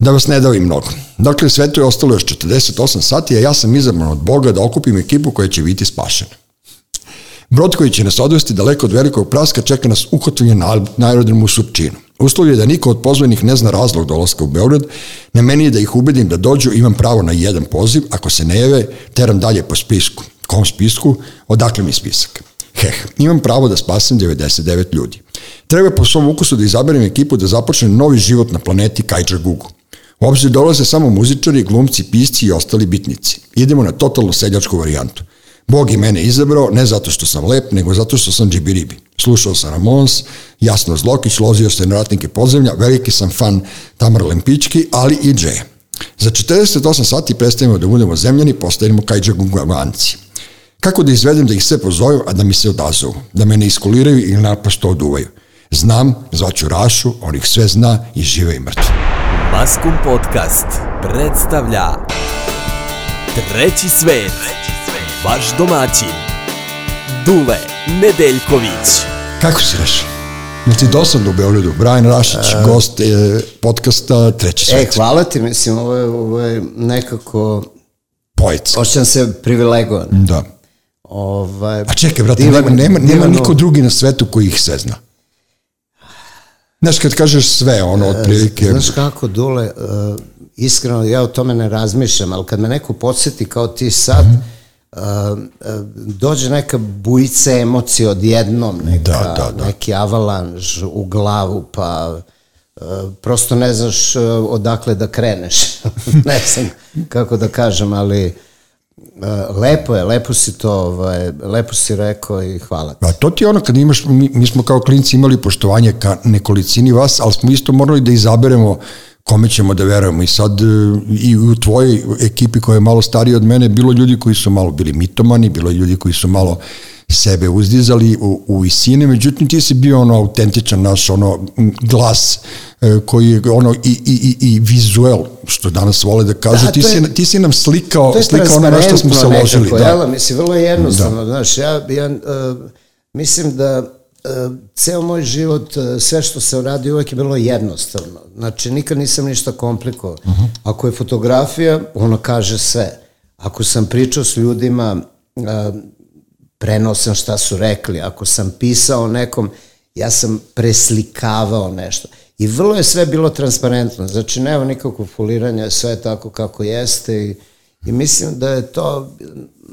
Da vas ne davi mnogo. Dakle, sve to je ostalo još 48 sati, a ja sam izabran od Boga da okupim ekipu koja će biti spašena. Brod koji će nas odvesti daleko od velikog praska čeka nas uhotljenje na, na aerodromu u Surčinu. Uslov je da niko od pozvanih ne zna razlog dolaska u Beograd, na meni je da ih ubedim da dođu, imam pravo na jedan poziv, ako se ne jave, teram dalje po spisku. Kom spisku? Odakle mi spisak? Heh, imam pravo da spasim 99 ljudi. Treba po svom ukusu da izaberem ekipu da započne novi život na planeti Kajđa Gugu. U obzir dolaze samo muzičari, glumci, pisci i ostali bitnici. Idemo na totalno seljačku varijantu. Bog je mene izabrao ne zato što sam lep, nego zato što sam džibiribi. Slušao sam Ramons, Jasno Zlokić, lozio se na ratnike podzemlja, veliki sam fan Tamar Lempički, ali i Džeja. Za 48 sati prestajemo da budemo zemljani, postajemo kajđa gungavanci. Kako da izvedem da ih sve pozovem, a da mi se odazovu, da me ne iskuliraju ili naprosto oduvaju. Znam, zvaću Rašu, on ih sve zna i žive i mrtve. Maskum Podcast predstavlja Treći svet, vaš domaćin, Dule Nedeljković. Kako si Raša? Jel ti dosadno u Beogradu? Brian Rašić, E. gost je podcasta Treći E, svet. hvala ti, mislim, ovo je, ovo je nekako, Poetski. osjećam se privilegovan. Da. Ovaj, A čekaj, brate, divan- nema, nema, nema niko drugi na svetu koji ih sve zna. Znaš, kad kažeš sve, ono, otprilike... E, Znaš kako, Dule, uh, iskreno, ja o tome ne razmišljam, ali kad me neko podsjeti kao ti sad, uh, uh, dođe neka bujica emocije odjednom, neka, Da, da, da. neki avalanž u glavu, pa prosto ne znaš odakle da kreneš. ne znam kako da kažem, ali lepo je, lepo si to, ovaj, lepo si rekao i hvala ti. Pa to ti je ono kad imaš, mi, mi smo kao klinci imali poštovanje ka nekolicini vas, ali smo isto morali da izaberemo kome ćemo da verujemo i sad e, i u tvojoj ekipi koja je malo starija od mene bilo ljudi koji su malo bili mitomani, bilo ljudi koji su malo sebe uzdizali u, u visine, međutim ti si bio ono autentičan naš ono glas e, koji je ono i, i, i, i vizuel, što danas vole da kažu, Da, ti, je- si, ti si nam slikao, slikao ono na što smo se ložili. nekako, Da. jel? Mislim, vrlo je jednostavno, znaš, ja, ja uh, mislim da uh, ceo moj život, uh, sve što sam radio uvek je bilo jednostavno. Znači, nikad nisam ništa komplikovao. Mhm. Ako je fotografija, ono kaže sve. Ako sam pričao s ljudima, uh, prenosam šta su rekli. Ako sam pisao nekom, ja sam preslikavao nešto. I vrlo je sve bilo transparentno. Znači, nema nikakvog foliranja, sve je tako kako jeste i, i mislim da je to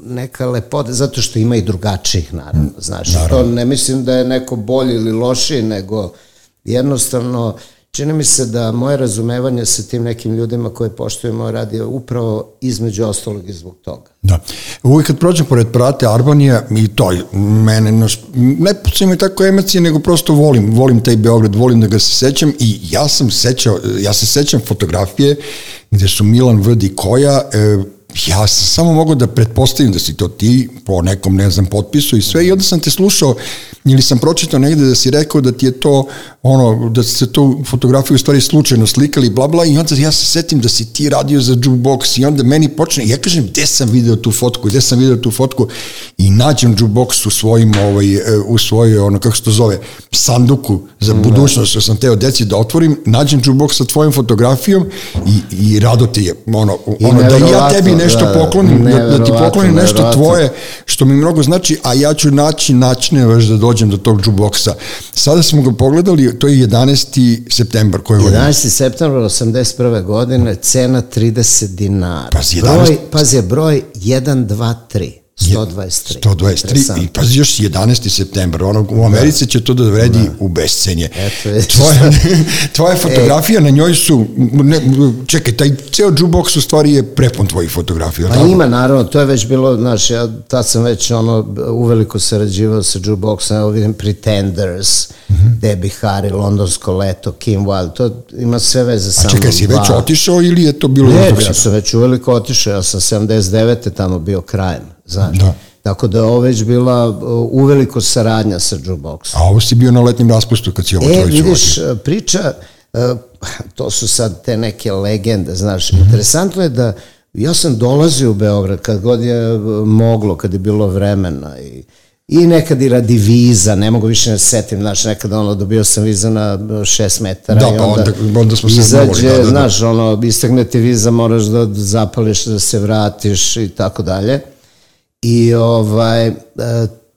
neka lepota, zato što ima i drugačijih, naravno, znaš. I To ne mislim da je neko bolji ili lošiji, nego jednostavno čini mi se da moje razumevanje sa tim nekim ljudima koje poštuju moj rad je upravo između ostalog i zbog toga. Da. Uvijek kad prođem pored Prate Arbanija i to mene, naš, ne pucaju me tako emocije, nego prosto volim, volim taj Beograd, volim da ga se sećam i ja sam sećao, ja se sećam fotografije gde su Milan Vd i Koja, e, ja sam samo mogao da pretpostavim da si to ti po nekom, ne znam, potpisu i sve i onda sam te slušao ili sam pročitao negde da si rekao da ti je to ono, da se to fotografiju u stvari slučajno slikali, bla bla i onda ja se setim da si ti radio za jukebox i onda meni počne, ja kažem gde sam video tu fotku, gde sam video tu fotku? I nađem jukebox u svojim ovaj, e, u svojoj, ono kako se to zove sanduku za budućnost što sam teo deci da otvorim, nađem jukebox sa tvojom fotografijom i, i rado ti je ono, I ono da ja tebi nešto da, da, poklonim, da, da ti poklonim nešto tvoje što mi mnogo znači, a ja ću naći načine već da dođem do tog jukeboxa. Sada smo ga pogledali, to je 11. septembar koje godine. 11. septembar 81. godine, cena 30 dinara. Pazi, broj, 11. pazi, broj 123, 123. 123 Interesantno. i pazi još 11. septembar, ono, u Americi će to da vredi u bescenje. Eto, vidiš. tvoja, tvoja fotografija, na njoj su, ne, čekaj, taj ceo jukebox u stvari je prepun tvojih fotografija. Pa tako? ima, naravno, to je već bilo, znaš, ja tad sam već ono, uveliko sarađivao sa jukeboxom, evo vidim Pretenders, Mhm. Debbie Harry, Londonsko leto, Kim Wilde, to ima sve veze sa A čekaj, si već otišao ili je to bilo... Ne, ja sam već uveliko otišao, ja sam 79. tamo bio krajem, znaš. Da. Tako da je ovo već bila uh, uveliko saradnja sa jukeboxom. A ovo si bio na letnjem raspustu kad si ovo E, trojicu vidiš, vodio. priča, e, to su sad te neke legende, znaš, Mhm. interesantno je da ja sam dolazio u Beograd kad god je e, moglo, kad je bilo vremena i I nekad i radi viza, ne mogu više ne setim, znaš, nekad ono, dobio sam viza na 6 metara Da, i pa onda, onda- onda smo se izađe, da, da, da. znaš, ono, istegne ti viza, moraš da zapališ, da se vratiš i tako dalje. I ovaj, e,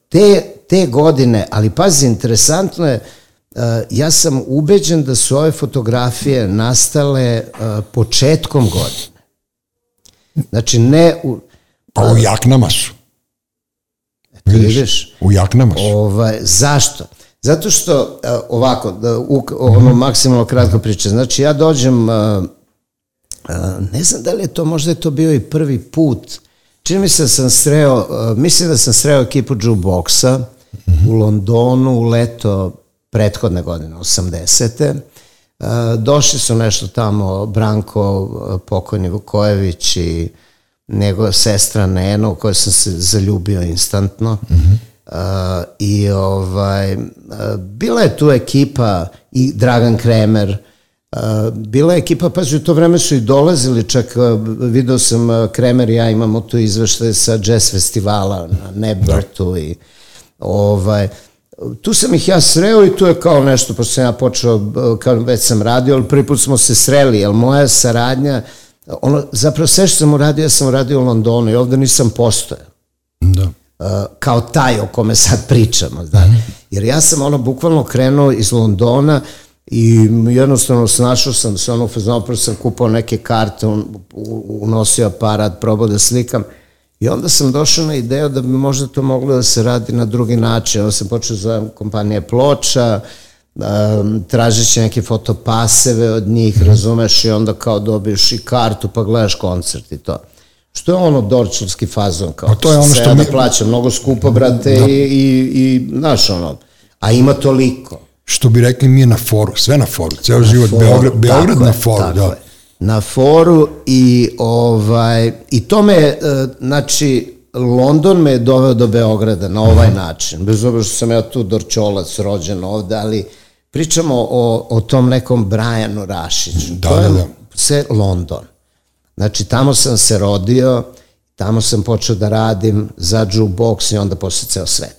te, te godine, ali pazi, interesantno je, e, ja sam ubeđen da su ove fotografije nastale e, početkom godine. Znači, ne u, Pa u jaknama su. vidiš, U jaknama su. Ovaj, zašto? Zato što, ovako, da, u, ono maksimalno kratko priče, znači ja dođem, ne znam da li je to, možda je to bio i prvi put, čini mi se da sam sreo, e, mislim da sam sreo ekipu jukeboxa u Londonu u leto prethodne godine, 80. E, Došli su nešto tamo, Branko, e, pokojni Vukojević i njegova sestra Nena, u kojoj sam se zaljubio instantno. Uh, I ovaj, uh, bila je tu ekipa i Dragan Kremer, bila je ekipa, pazi, u to vreme su i dolazili, čak uh, video sam uh, Kremer i ja imamo tu izveštaje sa jazz festivala na Nebrtu i ovaj, tu sam ih ja sreo i tu je kao nešto, pošto sam ja počeo, uh, kao već sam radio, ali prvi put smo se sreli, jer moja saradnja, ono, zapravo sve što sam uradio, ja sam uradio u Londonu i ovde nisam postojao Da. kao taj o kome sad pričamo. Da. Jer ja sam ono bukvalno krenuo iz Londona i jednostavno snašao sam se ono fazonu, prvo sam kupao neke karte, u- unosio aparat, probao da slikam i onda sam došao na ideju da bi možda to moglo da se radi na drugi način. Onda sam počeo za kompanije ploča, um, tražeći neke fotopaseve od njih, razumeš, i onda kao dobiješ i kartu pa gledaš koncert i to. Što je ono dorčevski fazon, kao Pa to je ono što ja da mi- plaćam mnogo skupo, brate, i, i, i, znaš, ono, a ima toliko. Što bi rekli mi je na foru, sve na foru, ceo život, Foru, Beograd, Beograd na foru, tako da. je. Na foru i ovaj i to me e, znači London me je doveo do Beograda na ovaj Mhm. način. Bez obzira što sam ja tu Dorčolac rođen ovde, ali pričamo o, o tom nekom Brianu Rašiću. Da, to je da, da. sve London. Znači, tamo sam se rodio, tamo sam počeo da radim za jukebox i onda posle ceo svet.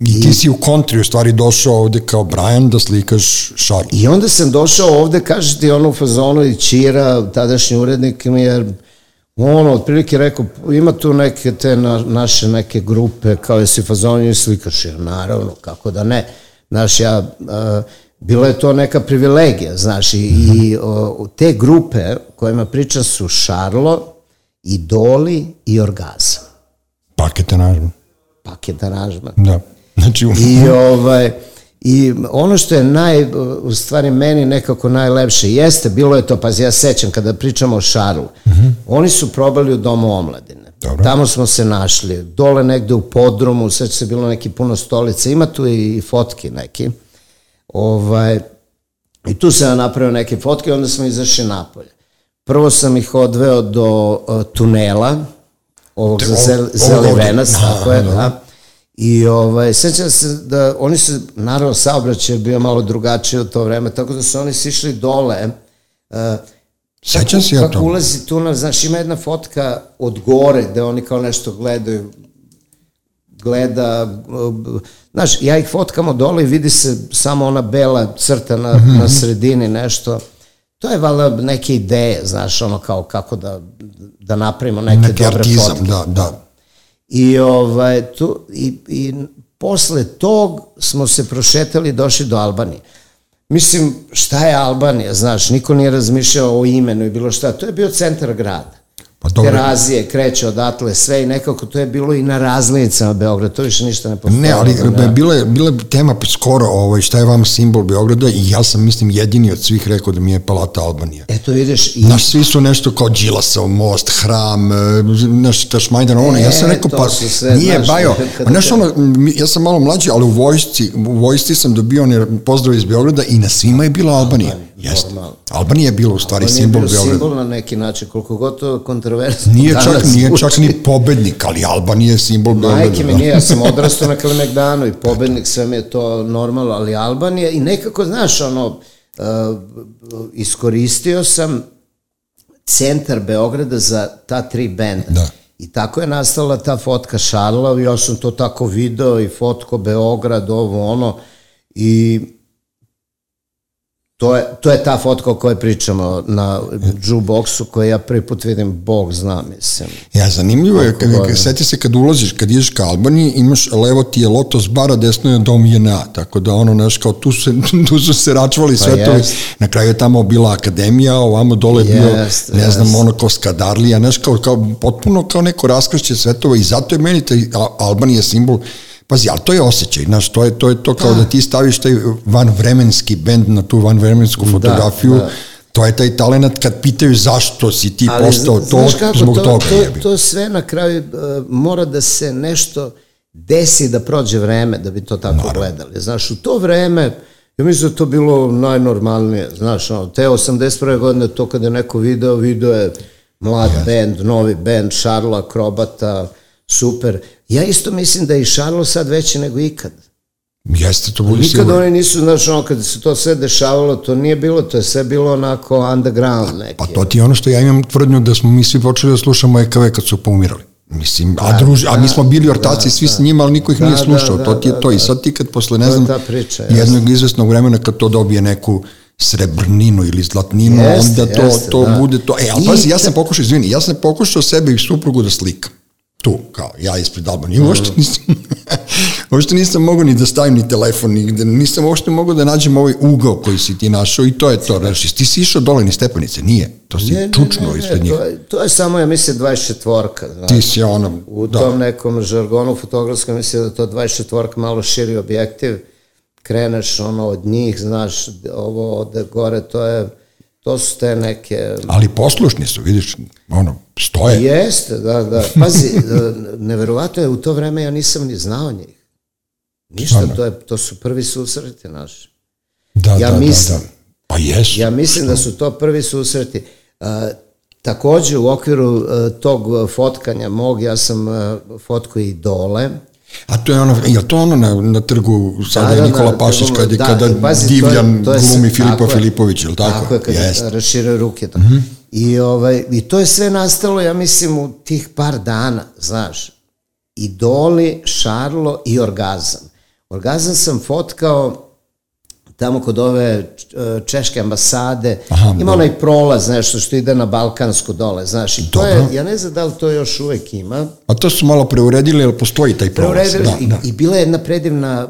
I ti si u kontri u stvari došao ovde kao Brian da slikaš šarl. I onda sam došao ovde, kaže ti ono u fazonu i Čira, tadašnji urednik mi je ono, otprilike rekao, ima tu neke te na, naše neke grupe, kao jesi u fazonu i slikaš, ja, naravno, kako da ne. Znaš, ja, uh, bila je to neka privilegija, znaš, i, i o, te grupe kojima pričam su Šarlo, Idoli i Orgazam. Paket aranžman. Paket aranžman. Da. Znači, u- I ovaj I ono što je naj, u stvari meni nekako najlepše jeste, bilo je to, pazi, ja sećam kada pričamo o Šaru, oni su probali u domu omladine. Dobro. Tamo smo se našli, dole negde u podrumu, sveća se bilo neki puno stolica, ima tu i fotki neki. Ovaj, I tu sam ja napravio neke fotke i onda smo izašli napolje. Prvo sam ih odveo do uh, tunela, ovog za Te- zel, ovog Zeli ovde. Venac, Aha, tako je, da. I ovaj, sećam se da oni su, naravno saobraćaj je bio malo drugačiji u to vreme, tako da su oni sišli dole. Uh, Sećam se ja Kako toga. ulazi tunel, znaš, ima jedna fotka od gore gde oni kao nešto gledaju, gleda, znaš, ja ih fotkamo dole i vidi se samo ona bela crta na, Mhm. na sredini nešto. To je valjda neke ideje, znaš, ono kao kako da, da napravimo neke, neki dobre artizam, fotke. da, da. I, ovaj, tu, i, i posle tog smo se prošetali i došli do Albanije. Mislim, šta je Albanija, znaš, niko nije razmišljao o imenu i bilo šta, to je bio centar grada. Pa dobro. Terazije, kreće odatle, sve i nekako to je bilo i na razlinicama Beograda, to više ništa ne postoje. Ne, ali bila je, bila je tema skoro ovaj, šta je vam simbol Beograda i ja sam, mislim, jedini od svih rekao da mi je Palata Albanija. Eto vidiš, i Naš, svi su nešto kao Đilasov most, hram, e, naš Tašmajdan, ono, ja sam E, rekao, pa sve, nije znaš, bajo, pa znaš te- ono, ja sam malo mlađi, ali u vojsci, u vojsci sam dobio one pozdrav iz Beograda i na svima je bila Albanija. Jeste. normalno. Albanija je bila u stvari je simbol Beograda. simbol na neki način, koliko god to kontroverzno. Nije čak, danas nije čak ni pobednik, ali Albanija je simbol Beograda. Majke mi da. nije, ja sam odrastao na Kalemegdanu i pobednik, sve mi je to normalno, ali Albanija i nekako, znaš, ono, uh, iskoristio sam centar Beograda za ta tri benda. Da. I tako je nastala ta fotka Šarla, ja sam to tako video i fotko Beograd, ovo ono, i To je, to je ta fotka o kojoj pričamo na jukeboxu koju ja prvi put vidim, Bog zna, mislim. Ja, zanimljivo je, kad, kad, seti se kad ulaziš, kad ideš ka Albaniji, imaš, levo ti je Lotos bara, desno je Dom JNA, tako da ono, znaš, kao tu, se, tu su se račvali sve pa to, na kraju je tamo bila akademija, ovamo dole je bio, jest, ne znam, ono kao Skadarlija, znaš, kao, kao, potpuno kao neko raskršće svetova i zato je meni taj Albanija simbol Pazi, ali to je osjećaj, znaš, to je to, je to kao da. da ti staviš taj vanvremenski bend na tu vanvremensku da, fotografiju, da, da. to je taj talent kad pitaju zašto si ti ali, postao to kako, zbog to, toga. To, to sve na kraju uh, mora da se nešto desi da prođe vreme da bi to tako Naravno. gledali. Znaš, u to vreme, ja mislim da to bilo najnormalnije, znaš, ono, te 81. godine, to kada je neko video, video je mlad yes. band, novi band, Šarlo Akrobata, super. Ja isto mislim da je i Šarlo sad veći nego ikad. Jeste, to bude Nikad oni nisu, znaš, ono, kad se to sve dešavalo, to nije bilo, to je sve bilo onako underground neki. Pa to ti je ono što ja imam tvrdnju da smo mi svi počeli da slušamo EKV kad su poumirali. Mislim, da, a, druž, da, a mi smo bili ortaci da, svi da. s njima, ali niko ih da, nije slušao. Da, da, to ti je to. I sad ti kad posle, ne znam, priča, jednog izvesnog vremena kad to dobije neku srebrninu ili zlatninu, jeste, onda to, jeste, to da. bude to. E, ali pazi, ja sam pokušao, izvini, ja sam pokušao sebe i suprugu da slikam tu, kao ja ispred Albanije, mm. uopšte nisam, uopšte nisam mogao ni da stavim ni telefon, ni, nisam uopšte mogao da nađem ovaj ugao koji si ti našao i to je to, znači, ti si išao dole ni stepenice, nije, to si ne, čučno ne, ne, ispred njih. To je, to je samo, ja mislim, 24-ka, znači, ti si ono, u da. tom nekom žargonu fotografskom, mislim da to 24-ka malo širi objektiv, kreneš ono od njih, znaš, ovo od gore, to je, to su te neke... Ali poslušni su, vidiš, ono, stoje. Jeste, da, da. Pazi, neverovatno je, u to vreme ja nisam ni znao njih. Ništa, to, je, to su prvi susreti naši. Da, ja da, mislim, da, da. Pa jesu. Ja mislim da su to prvi susreti. Uh, takođe, u okviru uh, tog fotkanja mog, ja sam uh, fotko i dole, A to je ono, je to ono na, na trgu sada da, da, Nikola da, Pašić kada, da, kada pazi, Divljan to je, to je, glumi Filipa tako Filipović, ili tako? Tako je, kada Jest. raširaju ruke. Mm -hmm. I, ovaj, I to je sve nastalo, ja mislim, u tih par dana, znaš. Idoli, Šarlo i Orgazam. Orgazam sam fotkao tamo kod ove e, češke ambasade, Aha, ima onaj prolaz, nešto što ide na Balkansku dole, znaš, i to Dobro. je, ja ne znam da li to još uvek ima. A to su malo preuredili, ali postoji taj prolaz. Preuredili, da, i, da. i bila je jedna predivna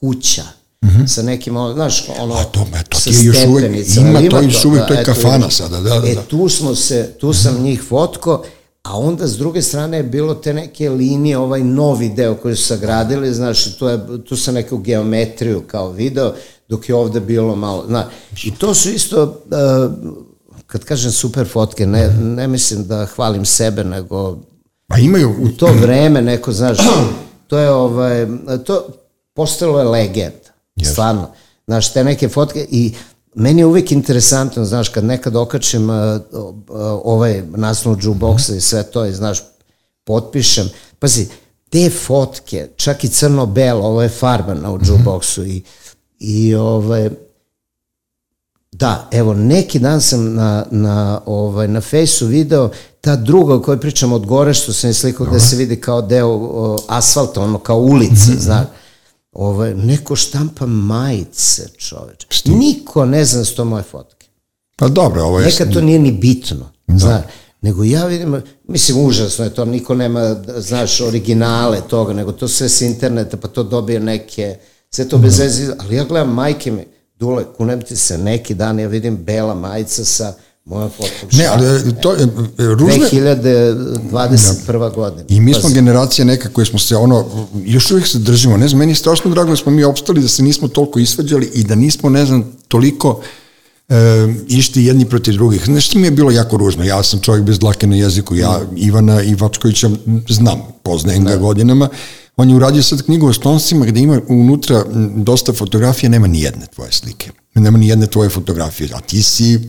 kuća, Mm -hmm. sa nekim, znaš, ono, A to, me, to je još uvek, ima, ima to još uvek, da, to je kafana sada, da, da. E, tu smo se, tu sam njih fotko, a onda s druge strane je bilo te neke linije, ovaj novi deo koji su sagradili, znaš, tu, je, tu sam neku geometriju kao video, dok je ovde bilo malo, znaš, i to su isto, uh, kad kažem super fotke, ne, ne mislim da hvalim sebe, nego Pa imaju... U to vreme neko, znaš, to je ovaj, to postalo je legenda, yes. stvarno. Znaš, te neke fotke i meni je uvijek interesantno, znaš, kad nekad okačem uh, uh, ovaj naslov jukeboxa mm. i sve to i, znaš, potpišem, pazi, te fotke, čak i crno-belo, ovo je farba na u jukeboxu mm. i, i ovaj, da, evo, neki dan sam na, na, ovaj, na fejsu video ta druga o kojoj pričam od gore, što sam slikao da se vidi kao deo o, asfalta, ono kao ulice, mm -hmm. znaš, ovaj, neko štampa majice, čoveč. Što? Niko ne zna da su to moje fotke. Pa dobro, ovo je... Neka to nije ni bitno, da. znaš. Nego ja vidim, mislim, užasno je to, niko nema, znaš, originale toga, nego to sve s interneta, pa to dobije neke, sve to bez mhm. veze, ali ja gledam majke mi, Dule, kunem ti se neki dan, ja vidim bela majica sa moja fotkom Ne, ali to je ružne... 2021. Da. godina. I mi smo generacija neka koje smo se ono, još uvijek se držimo, ne znam, meni je strašno drago da smo mi opstali, da se nismo toliko isvađali i da nismo, ne znam, toliko e, išti jedni protiv drugih. Znaš što mi je bilo jako ružno? Ja sam čovjek bez dlake na jeziku, ja mm. Ivana Ivačkovića znam, poznajem ga da. godinama, on je uradio sad knjigu o Stonesima gde ima unutra dosta fotografija, nema ni jedne tvoje slike. Nema ni jedne tvoje fotografije, a ti si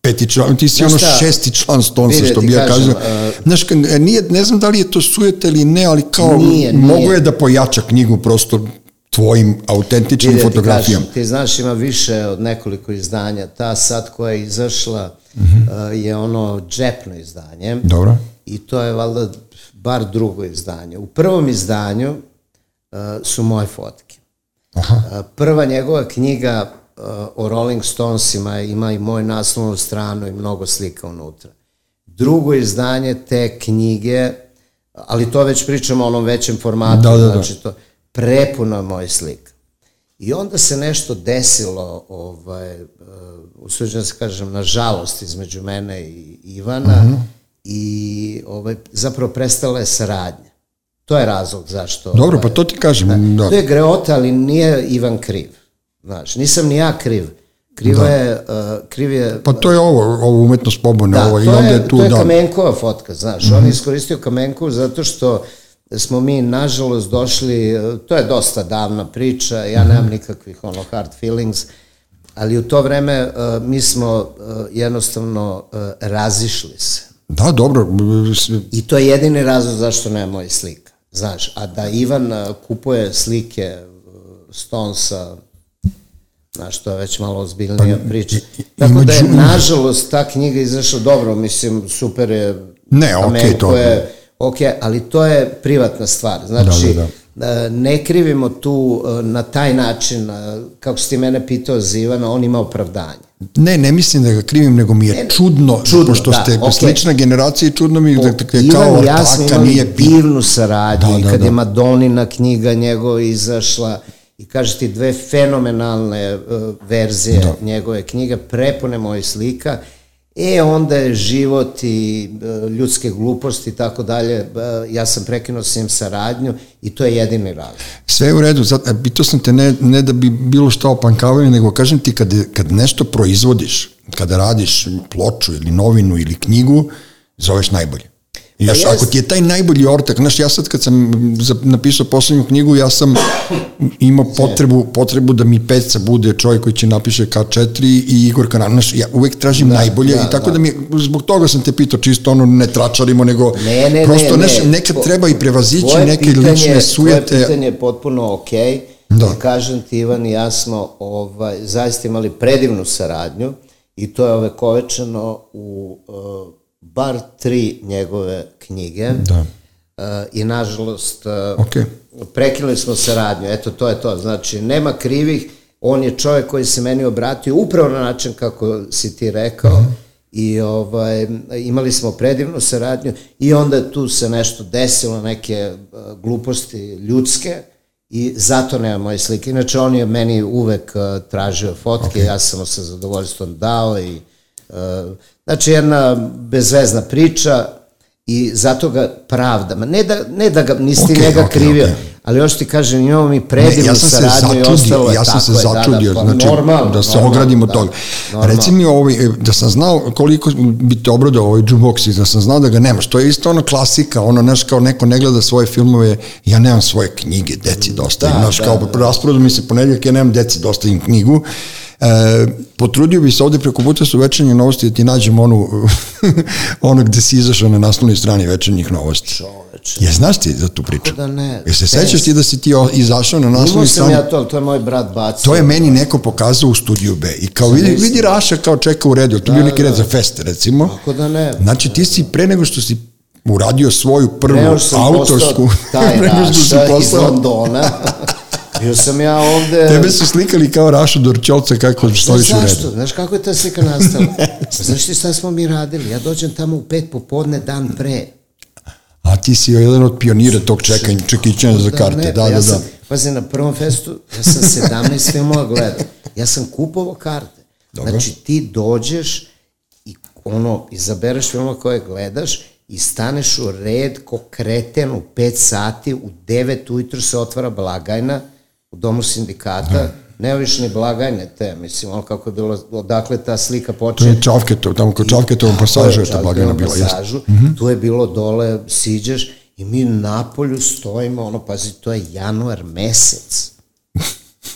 peti član, ti si ono šesti član Stonesa, što bi ja kažem. Uh, Znaš, nije, ne znam da li je to sujeta ili ne, ali kao nije, nije. mogu je da pojača knjigu, prosto tvojim autentičnim Vidi, ti fotografijama. kažem, ti znaš, ima više od nekoliko izdanja. Ta sad koja je izašla uh, je ono džepno izdanje. Dobro. I to je valjda bar drugo izdanje. U prvom izdanju uh, su moje fotke. Aha. Uh, prva njegova knjiga uh, o Rolling Stonesima ima i moj naslovnu stranu i mnogo slika unutra. Drugo izdanje te knjige, ali to već pričamo o onom većem formatu, Da, da, da. znači to prepuno je moj slika. I onda se nešto desilo, ovaj, uh, usuđujem se kažem, nažalost, između mene i Ivana Mhm. I ovaj, zapravo prestala je saradnja. To je razlog zašto... Dobro, ovaj, pa to ti kažem. Da. To je greota, ali nije Ivan kriv. Znaš, nisam ni ja kriv. Kriva je, uh, kriv je... Pa to je ovo, ovo umetnost pobune, da, ovo, i to onda je, je tu, to je da. Kamenkova fotka, znaš. On je iskoristio Kamenkovu zato što smo mi, nažalost, došli, uh, to je dosta davna priča, ja nemam nikakvih ono hard feelings, ali u to vreme uh, mi smo uh, jednostavno uh, razišli se. Da, dobro, I to je jedini razlog zašto nema moje slika. Znaš, a da Ivan kupuje slike uh, Stonesa, znaš, to je već malo ozbiljnija priča. Tako da je, nažalost, ta knjiga izašla dobro, mislim, super je. Ne, okej, Kamenko to- je, ok, ali to je privatna stvar. Znači, Da, da, a, ne krivimo tu a, na taj način, a, kako si ti mene pitao za Ivana, on ima opravdanje. ne, ne mislim da ga krivim, nego mi je čudno, čudno, pošto da, ste okej. slična generacija i čudno mi da, da, da Ivan kao ja ortaka nije bitno. divnu saradnju Da, i da, kad da. je Madonina knjiga njegova izašla i kaže ti dve fenomenalne uh, verzije Da. njegove knjige, prepune mojih slika, e onda je život i uh, ljudske gluposti i tako dalje, uh, ja sam prekinuo s njim saradnju i to je jedini razlog. Sve je u redu, zato, e, pitao sam te ne, ne da bi bilo što opankavanje, nego kažem ti kad, kad nešto proizvodiš, kada radiš ploču ili novinu ili knjigu, zoveš najbolje. Još, Pa jest. ako ti je taj najbolji ortak, znaš, ja sad kad sam napisao poslednju knjigu, ja sam imao potrebu, potrebu da mi peca bude čovjek koji će napiše K4 i Igor Kanan, znaš, ja uvek tražim najbolje da, i tako da. da. mi, zbog toga sam te pitao, čisto ono, ne tračarimo, nego Ne, ne, prosto ne, ne. nekad Tvo- treba i prevazići tvoje neke pitanje- lične sujete. Tvoje pitanje je potpuno okej. Da. Da. Kažem ti, Ivan, i ja smo ovaj, zaista imali predivnu saradnju i to je ovekovečeno u uh, bar tri njegove knjige. Da. Uh, I nažalost, uh, Okej. prekinuli smo saradnju. Eto, to je to. Znači, nema krivih. On je čovjek koji se meni obratio upravo na način kako si ti rekao. Mhm. I ovaj, imali smo predivnu saradnju i onda tu se nešto desilo, neke uh, gluposti ljudske i zato nema moje slike. Inače, on je meni uvek uh, tražio fotke, okay. ja sam mu sa zadovoljstvom dao i znači jedna bezvezna priča i zato ga pravdam. Ne da, ne da ga, nisi Okej, njega okej, krivio, okej. ali još ti kažem, imamo mi predivnu Ne, ja sam se saradnju i ostalo je ja sam se je, začudio, da, da, pa znači normalno, da se normalno, ogradimo da, toga. normalno. Reci mi ovaj, e, da sam znao koliko bi te obradao ovaj jukebox i da sam znao da ga nemaš. To je isto ona klasika, ono, znaš, kao neko ne gleda svoje filmove, ja nemam svoje knjige, deci dosta, Da, znaš, da, kao da. rasporedu mi se ponedjeljak, ja nemam deci dosta im knjigu. E, potrudio bi se ovde preko puta su večernje novosti da ti nađem onu, ono gde si izašao na naslovnoj strani večernjih novosti. Čoveče. Je, znaš ti za tu priču? da ne? Jel se sećaš ti da si ti izašao na Imao naslovnoj sam strani? ja to, ali to je moj brat bacio. To je meni neko pokazao u studiju B. I kao vidi, vidi Raša kao čeka u redu. To je bio neki red za fest, recimo. Kako da ne? Znači ti si pre nego što si uradio svoju prvu sam autorsku... taj Raša iz Londona. Bio sam ja ovde... Tebe su slikali kao Rašu Dorčolca kako stojiš u Znaš zašto? redu. Znaš kako je ta slika nastala? Pa Znaš ti šta smo mi radili? Ja dođem tamo u pet popodne dan pre. A ti si jedan od pionira tog čekanja, čekićanja za karte. ne, Da, pa da, ja da. sam, Pazi, na prvom festu, ja sam 17 filmova gledao. Ja sam kupovao karte. Dobro. Znači, ti dođeš i ono, izabereš filmova koje gledaš i staneš u red ko kreten u 5 sati, u 9 ujutru se otvara blagajna u domu sindikata, ni blagajne te, mislim, ono kako je bilo, odakle ta slika To počne. je Čavketo, tamo kod Čavketovom pasažu je ta blagajna bila. Pasažu, Tu je bilo dole, siđeš i mi na polju stojimo, ono, pazi, to je januar mesec.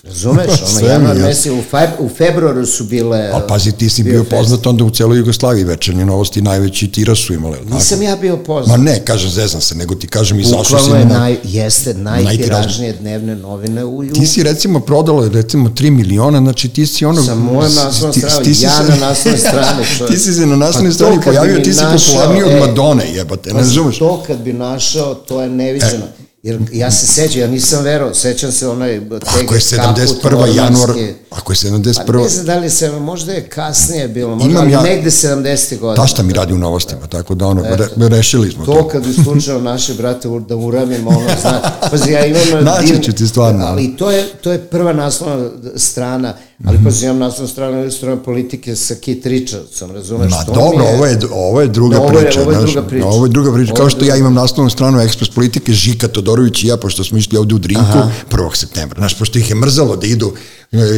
Razumeš, ono, Sve mi januar mesec, u, feb, u februaru su bile... Ali pazi, ti si bio poznat onda u celoj Jugoslaviji, večernje novosti najveći tiraž su imali. jel tako? Nisam ja bio Ma poznat. ne, kažem, zezam se, nego ti kažem, izašao si Bukvalno je na... naj, jeste najtiražnije dnevne novine u Ju. Ti si recimo prodalo recimo 3 miliona, znači ti si ono... Sa moje naslovne strane, ti ja na naslovnoj strani. čovječe. Ti si se na naslovnoj Pa bi pojavio, ti si popularniji od e, Madone, jebate, ne Pa razumeš? To kad bi našao, to je neviđeno. Jer ja se sećam, ja nisam verao, sećam se onaj Ako je 71. januar, ako je 71. Pa ne znam da li se, možda je kasnije bilo, možda, Imam ja- negde 70. godina. Tašta mi radi u novostima, tako da ono, re, rešili smo to. To kad bi slučao naše brate da uramimo ono, zna, pazi, ja imam... Naći ću ti stvarno. Ali to je, to je prva naslovna strana, ali pazi, imam naslovnu stranu stranu politike sa Keith Richardsom, razumeš? Ma dobro, mi ovo je, ovo je druga Ovo je- priča. ovo je znaš, druga priča. Ovo je druga priča. Ovo Kao je što druga- ja imam naslovnu stranu Ekspres politike, Žika Todorović i ja, pošto smo išli ovde u Drinku, 1. septembra. Znaš, pošto ih je mrzalo da idu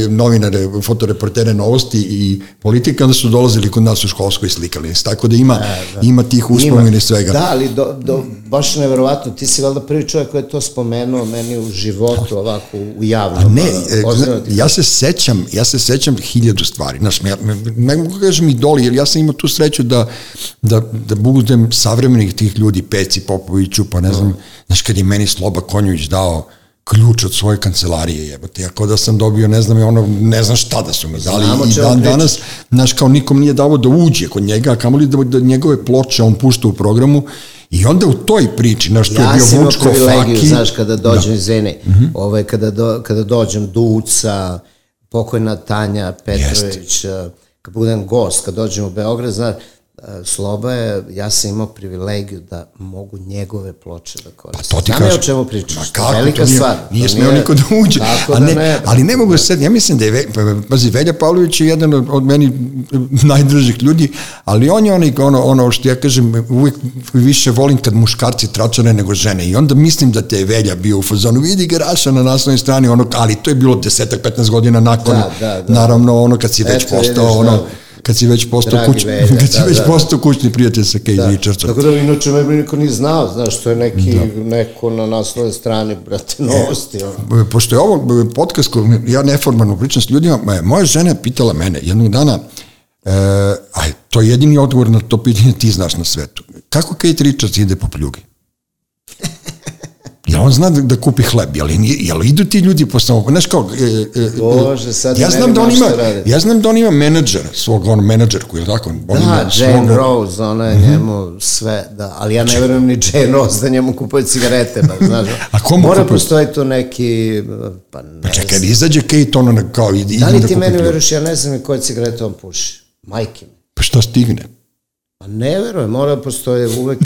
novinare, fotoreportere novosti i politike, onda su dolazili kod nas u školskoj i slikali. Tako da ima, ima tih uspomena i svega. Da, ali do, do, baš neverovatno, ti si valjda prvi čovjek koji je to spomenuo meni u životu, ovako, u javnom. Ne, a, e, ozbiljno ti ja se sećam, ja se sećam hiljadu stvari. Znaš, ja, ne mogu kažem idoli, jer ja sam imao tu sreću da, da, da budem savremenih tih ljudi, Peci Popoviću, pa ne znam, znaš, kad je meni Sloba Konjović dao ključ od svoje kancelarije, jebote, ako da sam dobio, ne znam, ono, ne znam šta da su mi dali. Znamo i dan danas, znaš, kao nikom nije davo da uđe kod njega, a kamoli da, da njegove ploče on pušta u programu. I onda u toj priči, znaš, je Ja bio sam imao Vučko privilegiju, Faki, znaš, kada dođem, da. izvini, ovaj, kada, do, kada dođem Duca, pokojna Tanja Petrović, eh, kad budem gost, kad dođem u Beograd, znaš, Sloba je, ja sam imao privilegiju da mogu njegove ploče da koristim. Pa to ti Znam ja kažem. o čemu pričaš, kako, velika nije, stvar. Nije smeo niko da uđe. Tako a da ne, ne, ali ne mogu sad, ja mislim da je, pa, pazi, Velja Pavlović je jedan od, od meni najdržih ljudi, ali on je onaj, ono, ono što ja kažem, uvijek više volim kad muškarci tračane nego žene i onda mislim da te je Velja bio u fazonu, vidi Geraša na naslovnoj strani, ono, ali to je bilo 10-15 godina nakon, Da, da, da. naravno, ono, kad si već Eto, postao, vidiš, ono, da. Kad si već postao kućni, Velja, kad si da, već da. postao kućni prijatelj sa Kate Da. Richardsom. Tako da inače me niko ni znao, znaš, to je neki, neko na naslovnoj strani, brate, novosti. ono. pošto je ovo podcast koji ja neformalno pričam s ljudima, ma, moja žena je pitala mene jednog dana, e, aj, to je jedini odgovor na to pitanje ti znaš na svetu. Kako Kate Richards ide po pljugi? Jel on zna da, da kupi hleb? Jel, jel idu ti ljudi po samo... Znaš kao... E, e, Bože, sad ja znam da on ima, ja znam da on ima menadžera, svog on menadžerku, ili tako? On ima Da, Jane svog- Rose, ona je njemu sve, da, ali ja ne verujem ni Jane Rose da njemu kupuje cigarete, ba, znaš. A komu Mora kupuje? postoji tu neki, pa ne Pa čekaj, izađe Kate, ono kao... Ide, Da li da ti kupi meni veruješ, ja ne znam ni koje cigarete on puši. Majke mi. Pa šta stigne? Pa ne verujem, mora postoje uvek,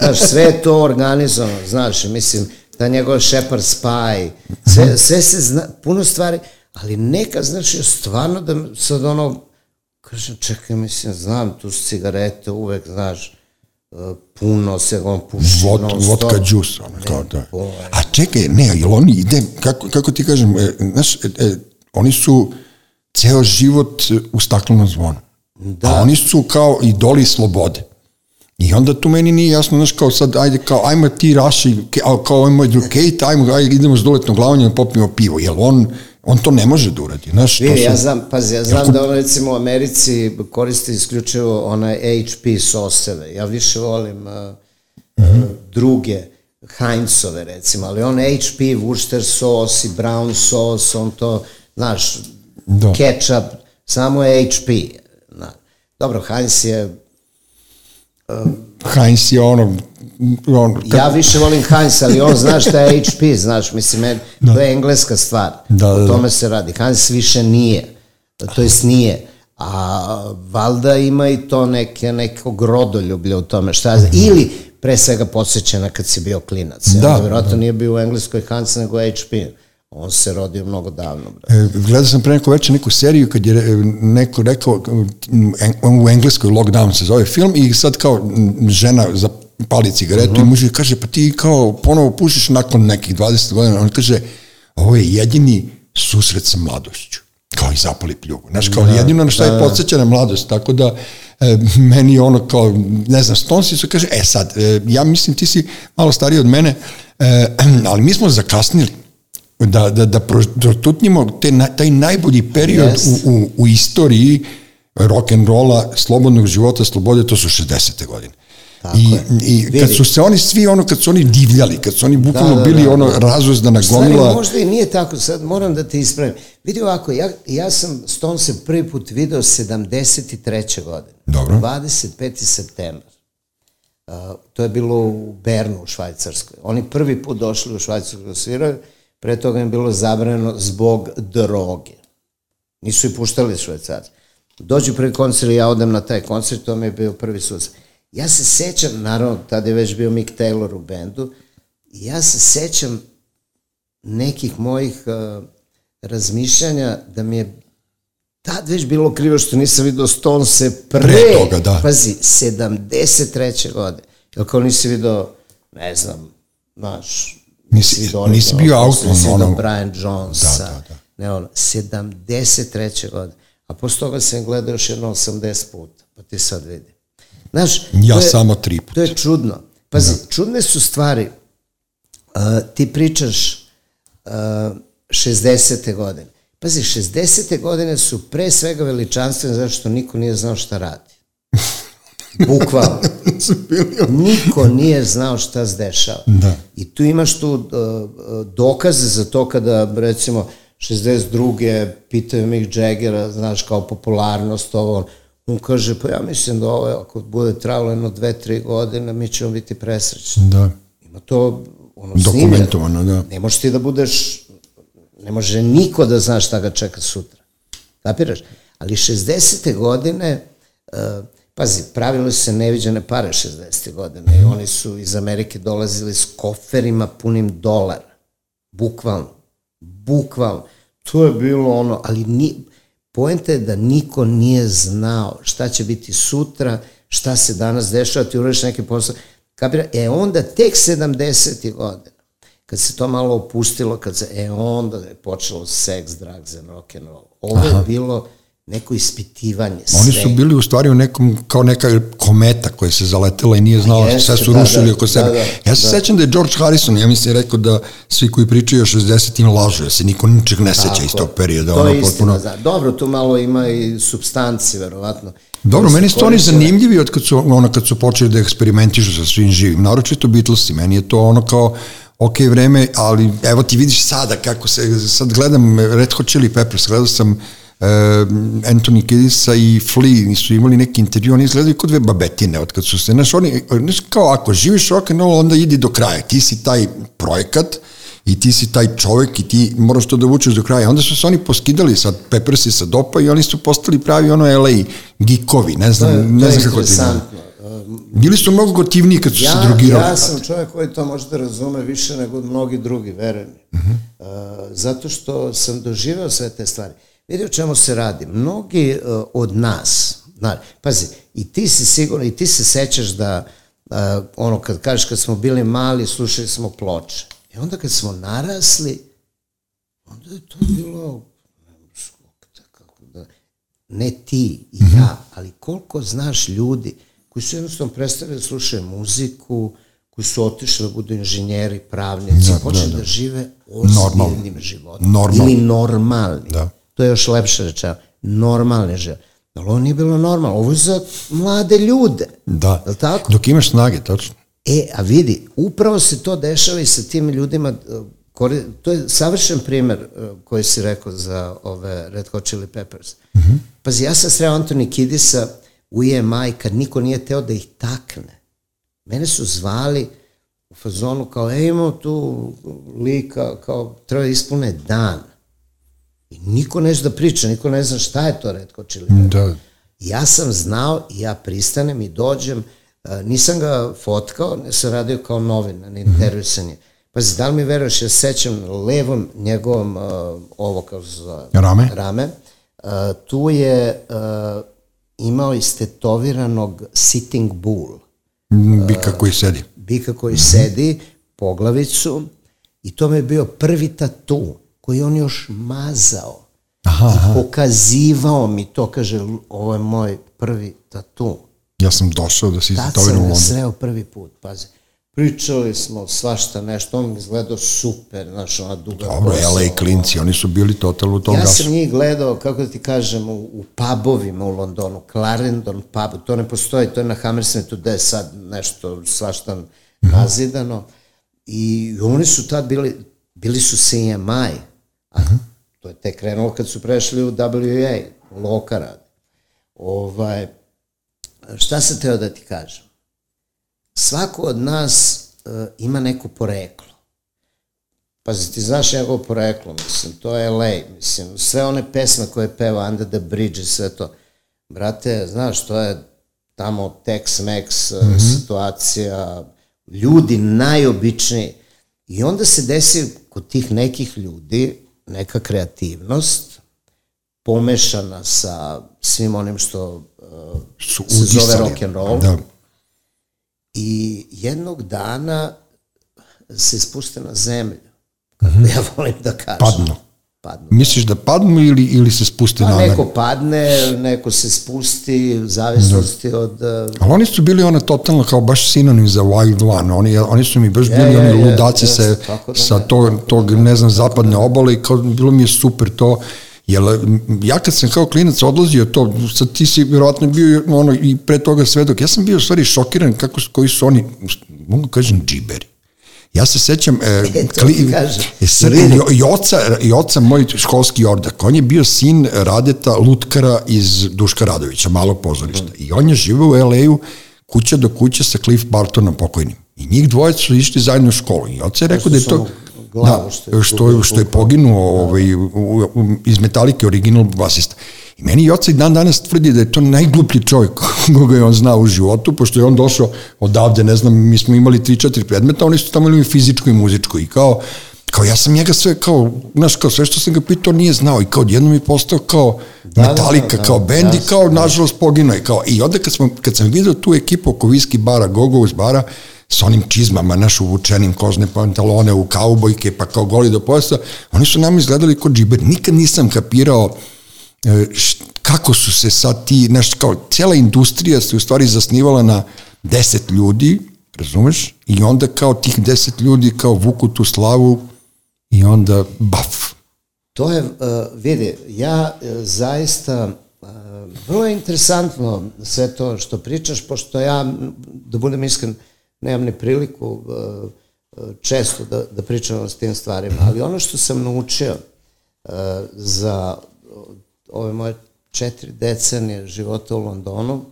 znaš, sve je to organizovano, znaš, mislim, ta njegova Shepard Spy, sve, sve se zna, puno stvari, ali neka, znaš, ja stvarno da sad ono, kažem, čekaj, mislim, znam, tu su cigarete uvek, znaš, e, puno se on puši. Vod, non stop. vodka džus, ono, kao da. A čekaj, ne, jel oni ide, kako, kako ti kažem, e, znaš, e, e, oni su ceo život e, u staklenom zvonu. Da. A oni su kao idoli slobode. I onda tu meni nije jasno, znaš, kao sad, ajde, kao, ajmo ti Raši, kao moj drug Kate, ajmo, ajde, idemo s doletnom glavom da popijemo pivo, jel on, on to ne može da uradi, znaš, Vidi, su, ja znam, pazi, ja znam da on recimo u Americi koristi isključivo onaj HP soseve. Ja više volim uh, Mhm. uh, druge Heinzove recimo, ali on HP, Worcester sos i brown sos, on to, znaš, Da. ketchup, samo HP. Dobro, Heinz je, Heinz je ono, on, ja više volim Heinz, ali on zna šta je HP, znaš, mislim, men, to je engleska stvar. Da, da, o da. tome se radi. Heinz više nije, to jest nije. A valjda ima i to neke, nekog rodoljublja u tome, šta ja znam. Ili pre svega podsjećena kad si bio klinac. Da, Da, Vjerojatno nije bio u engleskoj Heinz nego HP. On se rodio mnogo davno. Bre. E, Gledao sam pre neko večer neku seriju kad je e, neko rekao en- u engleskoj lockdown se zove film i sad kao žena zapali cigaretu i muž joj kaže pa ti kao ponovo pušiš nakon nekih 20 godina. On kaže ovo je jedini susret sa mladošću. Kao i zapali pljugu. Znaš kao jedino na što je podsjeća na mladost tako da e, meni je ono kao ne znam Stonesi su kaže e sad e, ja mislim ti si malo stariji od mene e, ali mi smo zakasnili da, da, da protutnimo te, taj najbolji period Yes. u, u, u istoriji rock and rolla, slobodnog života, slobode, to su 60. godine. Tako I, je. I kad Vidi. su se oni svi ono, kad su oni divljali, kad su oni bukvalno Da, da, bili da, ono da. razuzdana Stvari, gomila, možda i nije tako, sad moram da te ispravim. Vidi ovako, ja, ja sam Stone se prvi put video 73. godine. Dobro. 25. septembar. Uh, to je bilo u Bernu u Švajcarskoj. Oni prvi put došli u Švajcarsku da sviraju, pre toga im bilo zabranjeno zbog droge. Nisu i puštali švajcarci. Dođu prvi koncert i ja odem na taj koncert, to mi je bio prvi sus. Ja se sećam, naravno, tada je već bio Mick Taylor u bendu, ja se sećam nekih mojih uh, razmišljanja da mi je tad već bilo krivo što nisam vidio Stonese pre, Pre toga, da. pazi, 73. godine. Jel kao nisi vidio, ne znam, znaš, Nisi- onih, nisi bio outlaw, nisi vidio ono- Brian Jonesa, Da, da, da. ne ono, 73. godine. A posle toga sam gledao još jedno 80 puta, pa ti sad vidi. Znaš, Ja je- samo tri puta. To je čudno. Pazi, čudne su stvari. Uh, ti pričaš uh, 60. godine. Pazi, 60. godine su pre svega veličanstvene zato što niko nije znao šta radi. Bukvalno. Niko nije znao šta se dešava. Da. I tu imaš tu uh, dokaze za to kada, recimo, 62. pitaju Mick Jaggera, znaš, kao popularnost, ovo, on kaže, pa ja mislim da ovo, ako bude trajalo jedno dve, tri godine, mi ćemo biti presrećni. Da. Ima to ono, Dokumentovano, da. Ne možeš ti da budeš, ne može niko da zna šta ga čeka sutra. Kapiraš? Ali 60. godine, uh, pazi, pravile su se neviđene pare 60. godine i oni su iz Amerike dolazili s koferima punim dolara. Bukvalno. Bukvalno. To je bilo ono, ali ni, poenta je da niko nije znao šta će biti sutra, šta se danas dešava, ti uradiš neki posao. Kapira? E onda tek 70. godina, kad se to malo opustilo, kad se, e onda je počelo seks, drugs and rock and roll. Ovo je bilo neko ispitivanje. Oni sve. su bili u stvari u nekom, kao neka kometa koja se zaletela i nije znala, Jeste, sve su da, rušili da, oko sebe. da, da, ja se da. sećam da je George Harrison, ja mislim, rekao da svi koji pričaju o 60-im lažu, da se niko ničeg ne seća iz tog perioda. To ono, je istina, potpuno... da. Dobro, tu malo ima i substanci, verovatno. Dobro, koje meni su oni koristile. zanimljivi od kad su, ono, kad su počeli da eksperimentišu sa svim živim, naročito Beatlesi, meni je to ono kao, ok vreme, ali evo ti vidiš sada kako se, sad gledam Red Hot Chili Peppers, gledao sam uh, Anthony Kiddisa i Flea su imali neki intervju, oni izgledaju kod dve babetine od kad su se, znaš, oni, znaš, kao ako živiš rock and roll, onda idi do kraja, ti si taj projekat, i ti si taj čovek i ti moraš to da vučeš do kraja. Onda su se oni poskidali sad Peppersi sa dopa i oni su postali pravi ono LA geekovi, ne To znam, je, to ne je znam kako ti da. interesantno. Bili su mnogo gotivniji kad su se Ja, drogirali. ja sam čovjek koji to može da razume više nego mnogi drugi, veruj mi. Mhm. Uh, zato što sam doživeo sve te stvari. Vidi o čemu se radi. Mnogi uh, od nas, znaš, pazi, i ti si sigurno, i ti se sećaš da, uh, ono, kad kažeš kad smo bili mali, slušali smo ploče. I onda kad smo narasli, onda je to bilo, ne ti i ja, ali koliko znaš ljudi koji su jednostavno prestali da slušaju muziku, koji su otišli da budu inženjeri, pravnici, Da, počeli da, da, da. žive ozbiljnim životom. Normalno. Ili normalni. Da. To je još lepše rečeno. Normalni život. Ali ovo nije bilo normalno. Ovo je za mlade ljude. Da. Jel tako? Dok imaš snage, tačno. E, a vidi, upravo se to dešava i sa tim ljudima, kori- to je savršen primer uh, koji si rekao za ove Red Hot Chili Peppers. Mm -hmm. Pazi, ja sam sreo Anthony Kidisa u EMI kad niko nije teo da ih takne. Mene su zvali u fazonu kao, e, imamo tu lika, kao, treba ispune dan. I niko neće da priča, niko ne zna šta je to Chili Peppers. Da. Ja sam znao i ja pristanem i dođem, e, nisam ga fotkao, ne sam radio kao novina, ne intervjusan je. Pazi, da li mi veruješ, ja se sećam levom njegovom, uh, ovo kao zove, Rame? rame uh, tu je uh, imao istetoviranog sitting bull, Bika koji sedi. bika koji sedi, poglavicu, i to mi je bio prvi tatu koji on još mazao. Aha, aha. Pokazivao mi to, kaže, ovo je moj prvi tatu. Ja sam došao da se Tad sam u ga London. sreo prvi put, pazi. pričali smo svašta nešto, on izgledao super, znaš, ona duga Dobro, kosa, LA klinci, oni su bili total u tom Ja gasu. sam njih gledao, kako da ti kažem, u, u pubovima u Londonu, Clarendon pub, to ne postoji, to je na Hammersmitu gde je sad nešto svašta nazidano. I oni su tad bili, bili su CMI, a to je tek krenulo kad su prešli u WA, u Loka radi. Ovaj, šta sam teo da ti kažem? Svako od nas uh, ima neko poreklo. Pazi, ti znaš njegovo poreklo, mislim, to je LA, mislim, sve one pesme koje peva Under the Bridge i sve to. Brate, znaš, to je tamo Tex-Mex mm -hmm. situacija, ljudi najobičniji. I onda se desi kod tih nekih ljudi neka kreativnost pomešana sa svim onim što uh, Su se zove rock and roll. Da. I jednog dana se spuste na zemlju. Kako ja volim da kažem. Padnu. Padnu. Misliš da padnu ili, ili se spuste Pa na neko padne, neko se spusti, u zavisnosti od... uh, Ali oni su bili ona totalno kao baš sinonim za Wild One. Oni, oni su mi baš bili je, oni je, ludaci jeste, se, da sa ne. tog, tog, ne znam, zapadne obale i kao, bilo mi je super to. Jer m, ja kad sam kao klinac odlazio to, sad ti si vjerovatno bio ono, i pre toga svedok, ja sam bio u stvari šokiran kako, koji su oni, mogu da kažem, džiberi. Ja se sećam, e, e, sr, i, oca, i oca moj školski ordak, on je bio sin Radeta Lutkara iz Duška Radovića, malog pozorišta. I on je živeo u LA-u kuća do kuće sa Cliff Bartonom pokojnim. I njih dvoje su išli zajedno u školu. I oca je rekao da je to... glavu što je da, što, izgubio što je poginuo ovaj, u, u, iz Metalike original basista. I meni i oca i dan danas tvrdi da je to najgluplji čovjek koga je on znao u životu, pošto je on došao odavde, ne znam, mi smo imali 3-4 predmeta, oni su tamo imali fizičko i muzičko i kao, kao ja sam njega sve kao, znaš, kao sve što sam ga pitao nije znao i kao odjednom je postao kao Da, da, Metallica, da, kao da, bend i kao nažalost poginuo i kao, i onda kad, smo, kad sam vidio tu ekipu oko viski bara, Gogo iz bara, sa onim čizmama, naš uvučenim kožne pantalone u kaubojke, pa kao goli do pojasa, oni su nam izgledali kao džiber. Nikad nisam kapirao e, kako su se sad ti, znaš, kao cijela industrija se u stvari zasnivala na deset ljudi, razumeš? I onda kao tih deset ljudi kao vuku tu slavu i onda baf. To je, uh, vidi, ja uh, zaista, uh, vrlo je interesantno sve to što pričaš, pošto ja, da budem iskren, nemam ni priliku uh, uh, često da, da pričam o tim stvarima, ali ono što sam naučio uh, za ove moje četiri decenije života u Londonu,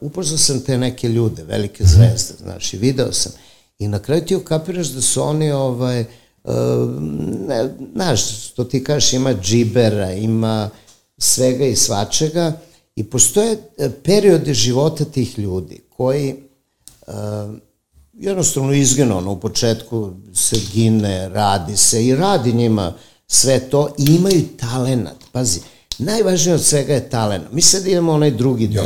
upoznao sam te neke ljude, velike zvezde, znaš, i video sam. I na kraju ti ukapiraš da su oni, ovaj, ne, znaš, što ti kažeš, ima džibera, ima svega i svačega i postoje e, periodi života tih ljudi koji jednostavno izginu, ono, u početku se gine, radi se i radi njima sve to i imaju talenat. Pazi, najvažnije od svega je talenat. Mi sad idemo onaj drugi deo.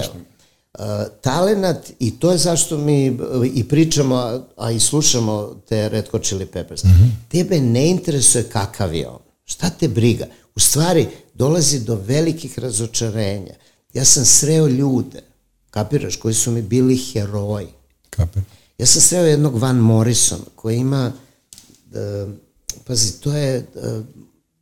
Uh, talenat i to je zašto mi uh, i pričamo, a- i slušamo te Red Hot Chili Peppers. Tebe ne interesuje kakav je on. Šta te briga? U stvari, dolazi do velikih razočarenja. Ja sam sreo ljude, kapiraš, koji su mi bili heroji. Kape. Ja sam sreo jednog Van Morrisona koji ima, e, pazi, to je e,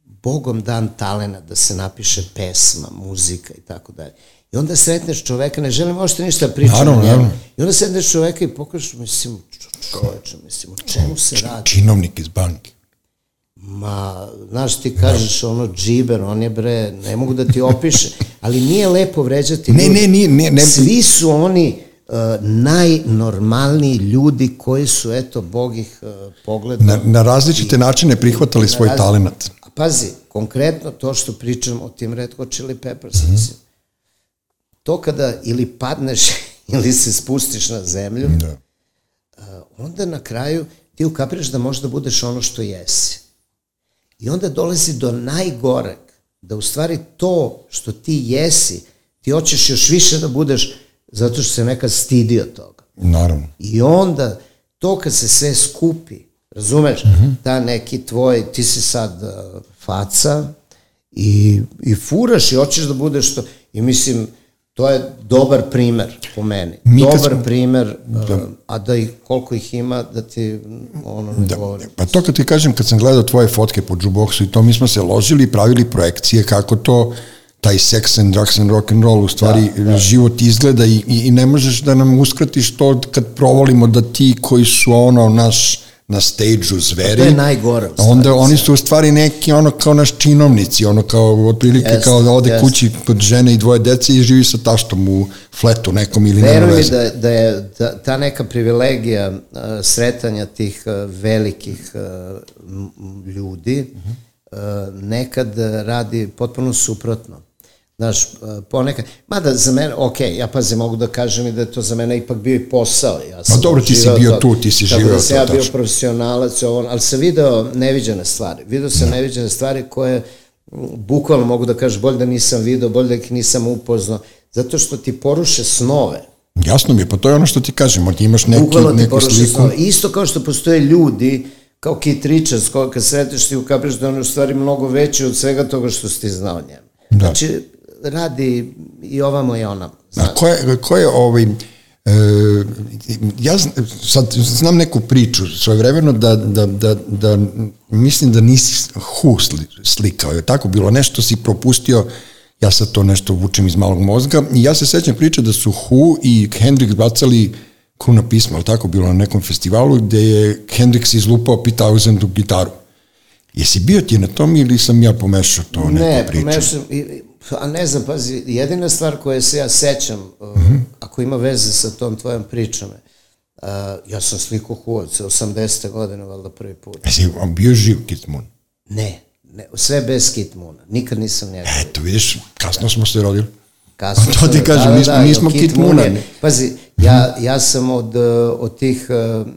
bogom dan talena da se napiše pesma, muzika i tako dalje. I onda sretneš čoveka, ne želim uopšte ništa da pričam Naravno, naravno. I onda sretneš čoveka i pokažeš, mislim, čo- čoveče, mislim, o čemu se radi? Činovnik iz banke. Ma, znaš, ti kažeš ono džiber, on je bre, ne mogu da ti opiše, ali nije lepo vređati Ne, ne, nije, ne, ne. Svi su oni uh, najnormalniji ljudi koji su, eto, Bog ih uh, pogledao. Na, na različite načine prihvatali na svoj razli- talenat. A pazi, konkretno to što pričam o tim Red Hot Chili Peppers, Mhm. mislim, to kada ili padneš ili se spustiš na zemlju, Da. onda na kraju ti ukapiraš da možeš da budeš ono što jesi. I onda dolazi do najgoreg, da u stvari to što ti jesi, ti hoćeš još više da budeš zato što se nekad stidio toga. Naravno. I onda to kad se sve skupi, razumeš, ta neki tvoj, ti si sad uh, faca i, i furaš i hoćeš da budeš to. I mislim, To je dobar primer po meni. Mi dobar smo- primer, uh, a da ih, koliko ih ima, da ti ono ne Da, govorim. pa to kad ti kažem, kad sam gledao tvoje fotke po jukeboxu i to, mi smo se ložili i pravili projekcije kako to taj sex and drugs and rock and roll u stvari Da, da. život izgleda i, i, i ne možeš da nam uskratiš to kad provolimo da ti koji su ono naš na stage-u zveri. To je najgore, Onda oni su u stvari neki ono kao naš činovnici, ono kao otprilike Jeste, kao da ode jeste. kući kod žene i dvoje dece i živi sa taštom u fletu nekom ili nema veze. da, da je da, ta neka privilegija uh, sretanja tih uh, velikih uh, ljudi uh, nekad radi potpuno suprotno. Znaš, uh, ponekad, mada za mene, ok, ja pazi, mogu da kažem i da je to za mene ipak bio i posao. Ja sam dobro, ti si bio to- tu, ti si tako živeo da sam to, ja bio tačno. profesionalac, ovo, ali sam video neviđene stvari. Video sam neviđene stvari koje bukvalno mogu da kažem, bolje da nisam video, bolje da ih nisam upoznao, zato što ti poruše snove. Jasno mi je, pa to je ono što ti kažem, ti imaš neki, Bukvalno ti neku poruše sliku. snove. Isto kao što postoje ljudi, kao Keith Richards, kad sreteš ti ukapiš da on je u stvari mnogo veći od svega toga što si ti znao njemu. Da. Znači, radi i ovamo i onamo. A ko je, ko je ovaj, e, ja sad znam neku priču svojevremeno da, da, da, da mislim da nisi hu sli- slikao, je tako bilo, nešto si propustio, ja sad to nešto vučem iz malog mozga i ja se sećam priče da su Hu i Hendrix bacali kruna pisma, ali tako bilo na nekom festivalu gde je Hendrix izlupao Pete Townsend u gitaru. Jesi bio ti na tom ili sam ja pomešao to neku Ne, priču? pomešam, i- i- a ne znam, pazi, jedina stvar koje se ja sećam, uh, Mhm. ako ima veze sa tom tvojom pričom, uh, ja sam sliku Huovce, 80. godine, valjda prvi put. Jesi on bio živ Kit Moon? Ne, ne, sve bez Kit Moona, nikad nisam njega. Eto, vidiš, kasno smo se rodili. Kasno To ti kažem, nismo- nismo Kit Kit Moon Moona. je- Pazi, ja, ja sam od, uh, od tih uh, uh,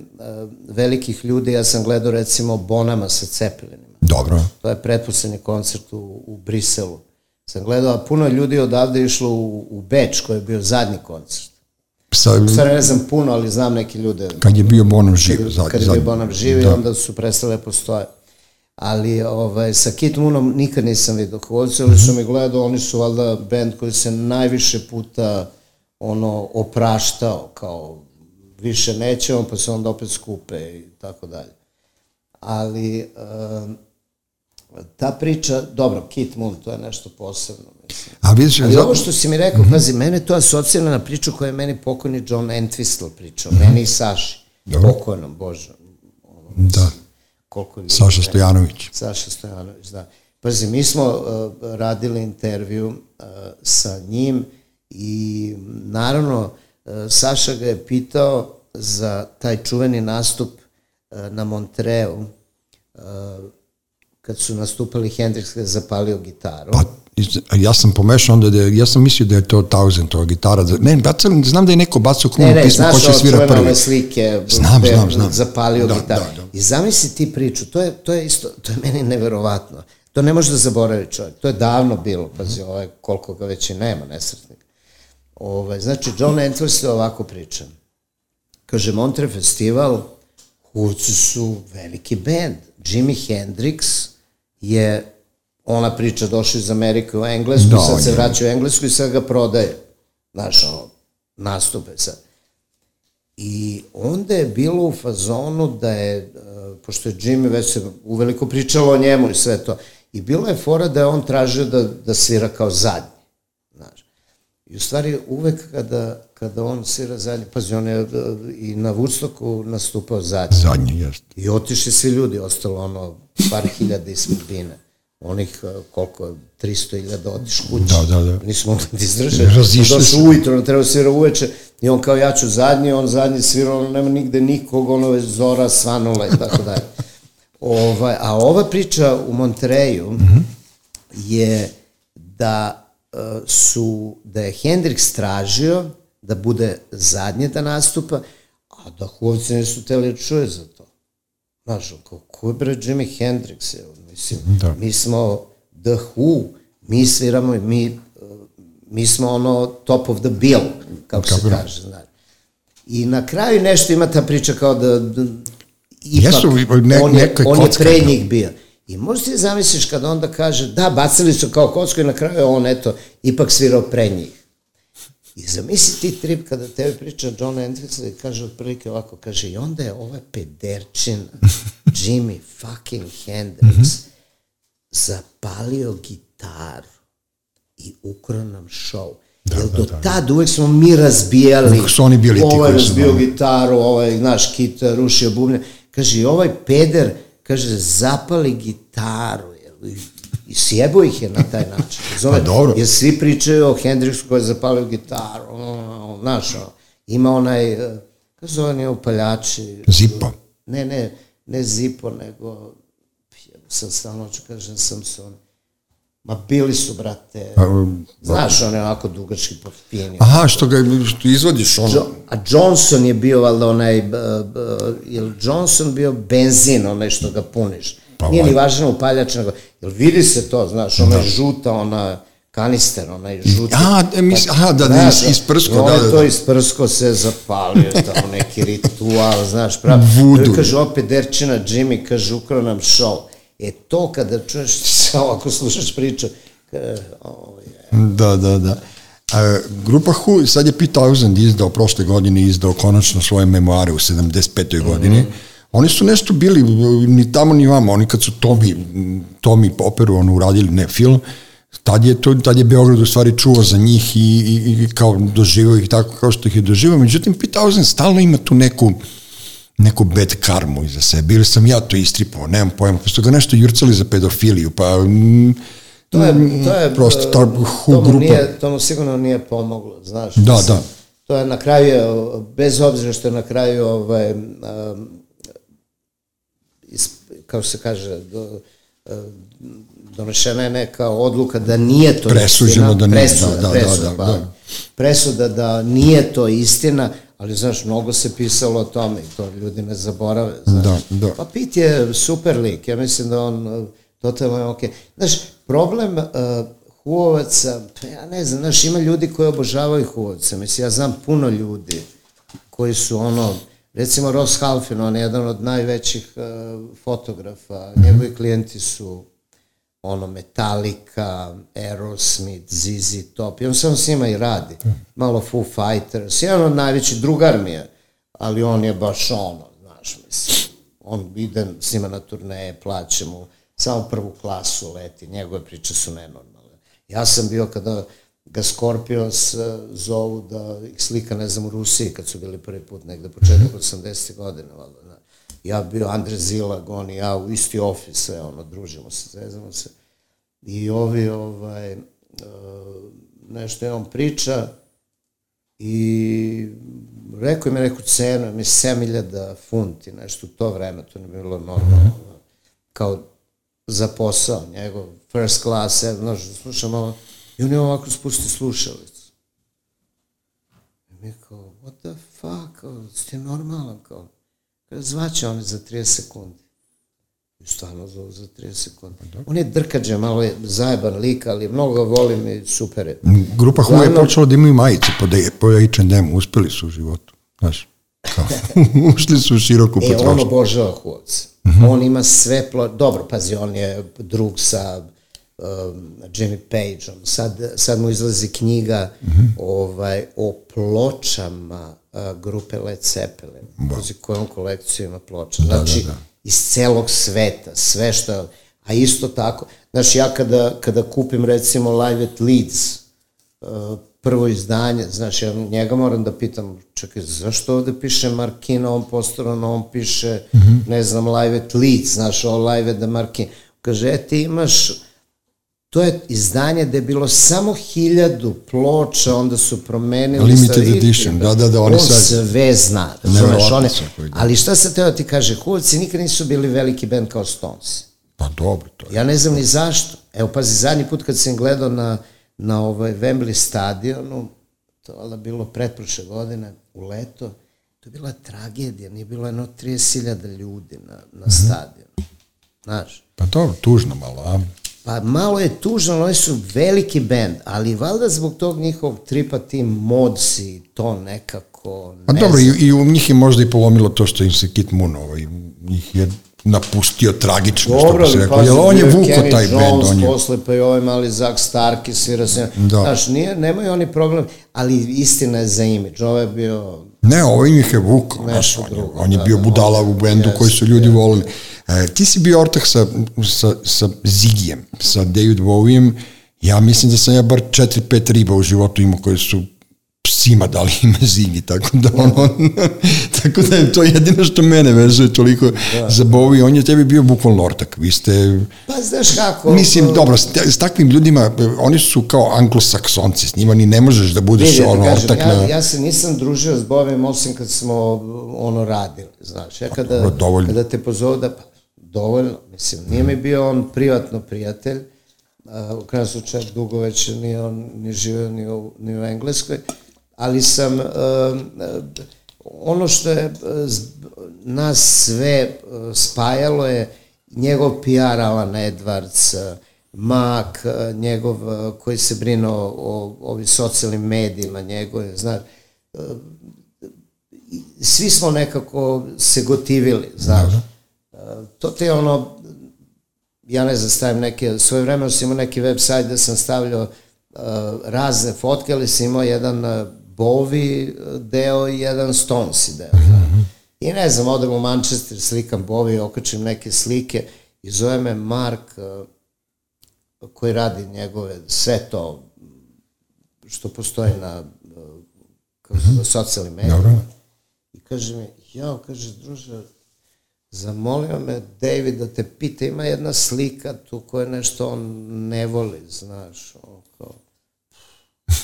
velikih ljudi, ja sam gledao recimo Bonama sa Cepelinima. Dobro. To je pretposlednji koncert u, u Briselu. Sam gledao, a puno ljudi odavde išlo u, u Beč, koji je bio zadnji koncert. Sa, stvari ne znam puno, ali znam neke ljude. kad je bio Bonom živ. Kad, kad je bio Bonam živi, da. onda su prestale postoje. Ali ovaj, sa Kit Moonom nikad nisam vidio Kovce, ali su mi gledao, oni su valjda band koji se najviše puta ono opraštao, kao više nećemo, pa se onda opet skupe i tako dalje. Ali um, ta priča, dobro, Kit Moon, to je nešto posebno, mislim. A vidiš, Ali za- ovo što si mi rekao, pazi, mene to asocira na priču koju je meni pokojni John Entwistle pričao, meni i Saši, Dobro. pokojnom, Bože, da, koliko ljudi Saša Stojanović. Saša Stojanović, da. Pazi, mi smo uh, radili intervju uh, sa njim i naravno uh, Saša ga je pitao za taj čuveni nastup uh, na Montreu uh, kad su nastupali Hendrix je zapalio gitaru. Pa, ja sam pomešao onda da je, ja sam mislio da je to to gitara. Da- Ne, bacali, znam da je neko bacao krunu Ne, ne, pismo ko će ovo svira prvi. ove slike, Znam, znam, znam. zapalio Da, gitaru. da, da. I zamisli ti priču, to je, to je isto, to je meni neverovatno. To ne može da zaboravi čovjek, to je davno bilo, pazi, ovaj, koliko ga već i nema, nesretnik. Ovaj, znači, John Entwistle ovako priča. Kaže, Montre festival, Huvci su veliki band. Jimi Hendrix je, ona priča, došao iz Amerike u Englesku, Da, sad se vraća u Englesku i sad ga prodaje. Znaš, ono, nastupe sad. I onda je bilo u fazonu da je, e, pošto je Jimmy već se uveliko pričalo o njemu i sve to, i bilo je fora da je on tražio da, da svira kao zadnji. Znaš. I u stvari uvek kada, kada on svira zadnji, pazi, on je e, i na Woodstocku nastupao zadnji. Zadnje, jeste. I otišli svi ljudi, ostalo ono par hiljada ispred bine. Onih e, koliko, 300 hiljada otiš kući. Da, da, da. Nisu mogli da izdrže. Razišli Došao su. ujutro, on treba svira uveče i on kao ja ću zadnji, on zadnji svira, ono nema nigde nikog, ono je zora svanula i tako dalje. Ovaj, a ova priča u Montereju je da e, su, da je Hendrix tražio da bude zadnje da nastupa, a da Huovci nisu teli da čuje za to. Znaš, kao, ko je bre Jimi Hendrix? Je, mislim, Da. mi smo The Who, mi sviramo, mi, e, mi smo ono top of the bill, kako se kaže, znaš. I na kraju nešto ima ta priča kao da, da ipak, Jesu, ne- on je, on je pre da. njih bio. I možeš ti zamisliš kada onda kaže, da, bacili su kao kocku i na kraju on, eto, ipak svirao pre njih. I zamisli ti trip kada tebi priča John Hendricks i kaže otprilike ovako, kaže i onda je ova pederčina Jimi fucking Hendrix zapalio gitaru i ukrao nam show. Da, Jer do da, da. tad uvek smo mi razbijali. Uvek su oni bili ti ovaj razbio gitaru, ovaj, znaš, kita, rušio bubne. Kaže, i ovaj peder, kaže, zapali gitaru. Jel? I sjebo ih je na taj način. Zove, pa dobro. Jer svi pričaju o Hendrixu koji je zapalio gitaru. Znaš, ima onaj, eh, kako zove nije upaljači? Zipo. Ne, ne, ne Zipo, nego sam stalno ću kažem Samson. Ma bili su, brate, a, um, znaš, on je onako dugački pod fini. Aha, što ga što izvodiš ono. Jo, a Johnson je bio, valjda, onaj, b, b, je Johnson bio benzin, onaj što ga puniš? Pa, Nije ni važno upaljač, nego, jel vidi se to, znaš, ona da. žuta, ona kanister, onaj žuti. Aha, mis, aha da, da, iz, isprsko, da, da, da. to isprsko se zapalio, tamo neki ritual, znaš, prav. Vudu. Kaže, opet Derčina Jimmy, kaže, ukrao nam show. E to kada čuješ, ako slušaš priču, oh, yeah. Da, da, da. A, grupa Who, sad je Pete Townsend izdao prošle godine, izdao konačno svoje memoare u 75. godini. Mm -hmm Oni su nešto bili, ni tamo ni vamo, oni kad su Tomi, Tomi operu ono uradili, ne film, tad je, to, tad je Beograd u stvari čuo za njih i, i, i kao doživao ih tako kao što ih je doživao. Međutim, Pete Townsend stalno ima tu neku, neku bad karmu iza sebe. Ili sam ja to istripao, nemam pojma. Pa su ga nešto jurcali za pedofiliju, pa... Mm, to je, to je, prosto ta tomu grupa. Nije, tomu sigurno nije pomoglo, znaš. Da, da. To je na kraju, bez obzira što je na kraju ovaj, um, kao se kaže, do, e, donešena je neka odluka da nije to Presuđeno istina. da nije, presuda, da, da, presuda, da, da, da. Presuda da nije to istina, ali znaš, mnogo se pisalo o tome i to ljudi ne zaborave. Znaš. Da, da. Pa Pit je super lik, ja mislim da on totalno je okej. Okay. Znaš, problem uh, huovaca, pa ja ne znam, znaš, ima ljudi koji obožavaju huovaca, mislim, ja znam puno ljudi koji su ono, Recimo Ross Halfin, on je jedan od najvećih uh, fotografa, njegovi klijenti su ono Metallica, Aerosmith, ZZ Top, i on samo s njima i radi. Malo Foo Fighters, jedan od najvećih, drugar mi je, ali on je baš ono, znaš, mislim, on ide s njima na turneje, plaće mu, samo prvu klasu leti, njegove priče su nenormalne. Ja sam bio kada ga Scorpions eh, zovu da ih slika, ne znam, u Rusiji kad su bili prvi put negde početak 80. godine, valjda, da. Ja bio Andre Zilag, on i ja u isti ofis, sve ono, družimo se, zezamo se. I ovi, ovaj, uh, nešto je on priča i rekao mi neku cenu, mi 7000 funti, nešto u to vreme, to ne bi bilo normalno, kao za posao, njegov first class, znaš, slušam ovo, I on je ovako spusti slušalicu. I mi kao, what the fuck, kao, ste normalan, kao. Kada zvaće on za 30 sekundi. I stvarno zove za 30 sekundi. Pa on je drkađe, malo je zajeban lik, ali mnogo ga volim i super je. Grupa Hu je počela da imaju majice po, de, po H&M, uspeli su u životu. Znaš, kao, ušli su u široku potrošnju. E, on obožava mhm. -huh. On ima sve, plo... dobro, pazi, on je drug sa um, Jimmy Page, on sad, sad mu izlazi knjiga mm -hmm. ovaj, o pločama uh, grupe Led Zeppelin, wow. kojom kolekciju ima ploča. Da, znači, da, da. iz celog sveta, sve što a isto tako, znači ja kada, kada kupim recimo Live at Leeds, uh, prvo izdanje, znači ja njega moram da pitam, čekaj, zašto ovde piše Markina, on postorano, on piše, mm -hmm. ne znam, Live at Leeds, znaš, o Live at the Markina. Kaže, e, ti imaš To je izdanje da je bilo samo hiljadu ploča, onda su promenili Limited sa edition, da, da, da, oni on sad... sve zna, razumeš, one, ali šta se teo ti kaže, Huvci nikad nisu bili veliki band kao Stones. Pa dobro, to je. Ja ne znam ni zašto. Evo, pazi, zadnji put kad sam gledao na, na ovaj Wembley stadionu, to je bilo pretprošle godine, u leto, to je bila tragedija, nije bilo jedno 30.000 ljudi na, na mm -hmm. stadionu. Znaš? Pa dobro, tužno malo, a? Pa malo je tužno, oni su veliki bend, ali valjda zbog tog njihovog tripa ti modsi to nekako... Ne A dobro, i, i u njih je možda i polomilo to što im se Kit Moon, ovaj, njih je napustio tragično, što Dobro, bi se rekao. Jer on je vuko Kenny taj bend, Jones on je... posle, pa i ovaj mali Zak Stark i svira se. Da. Znaš, nije, nemaju oni problem, ali istina je za imidž. Ovo je bio Ne, ovo im ih je vuko, znaš, on, je, on je da, bio da, budala u bendu jeste, koji su ljudi volili. E, ti si bio ortak sa, sa, sa Zigijem, sa David Bowijem, ja mislim da sam ja bar 4-5 riba u životu imao koje su psima dali ime Zigi, tako da ono, tako da je to jedino što mene vezuje toliko za Bowie, on je tebi bio bukvalno ortak, vi ste, Pa znaš kako... mislim, dobro, s, s takvim ljudima, e, oni su kao anglosaksonci, s njima ni ne možeš da budeš Vidi, da ono kažem, ortak ja, na... ja se nisam družio s Bovijem osim kad smo ono radili, znaš. Ja kada, dobro, kada te pozovu da, pa, dovoljno, mislim, nije mi bio on privatno prijatelj, u krajem slučaju dugo već nije on ni živio ni u, ni u Engleskoj, ali sam, ono što je nas sve spajalo je njegov PR Alan Edwards, Mak, njegov koji se brinuo o, ovim socijalnim medijima, njegov, znaš, svi smo nekako se gotivili, znaš. To ti je ono, ja ne znam, stavim neke, svoje vremeno sam imao neki website da sam stavljao uh, razne fotke, ali sam imao jedan uh, Bowie deo i jedan Stonesi deo. Znaš. I ne znam, odem u Manchester, slikam Bowie, okačim neke slike i zove me Mark uh, koji radi njegove, sve to što postoji na uh, kako se zove, socijalnim medijima. I kaže mi, jao, kaže, druže, zamolio me David da te pita, ima jedna slika tu koja nešto on ne voli, znaš, on kao,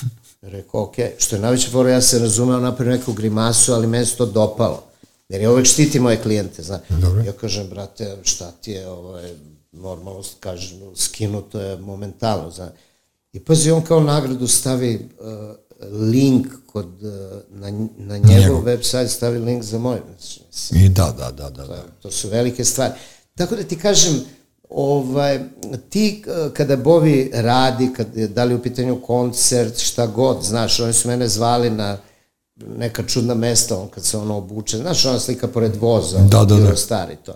rekao, ok, što je najveća fora, ja se razumeo, napravio neku grimasu, ali meni se to dopalo, jer ja uvek štiti moje klijente, znaš. Dobro. Ja kažem, brate, šta ti je, ovaj, normalno, kažem, skinuto je momentalno, znaš. I pazi, on kao nagradu stavi uh, link kod, uh, na, na njegov njegov. website stavi link za moj. Mislim, I da, da, da, da. da. to su velike stvari. Tako da ti kažem, ovaj, ti eh, kada Bovi radi, kad da li u pitanju koncert, šta god, znaš, oni su mene zvali na neka čudna mesta, on kad se ono obuče, znaš, ona slika pored voza, Da, da, da. stari to.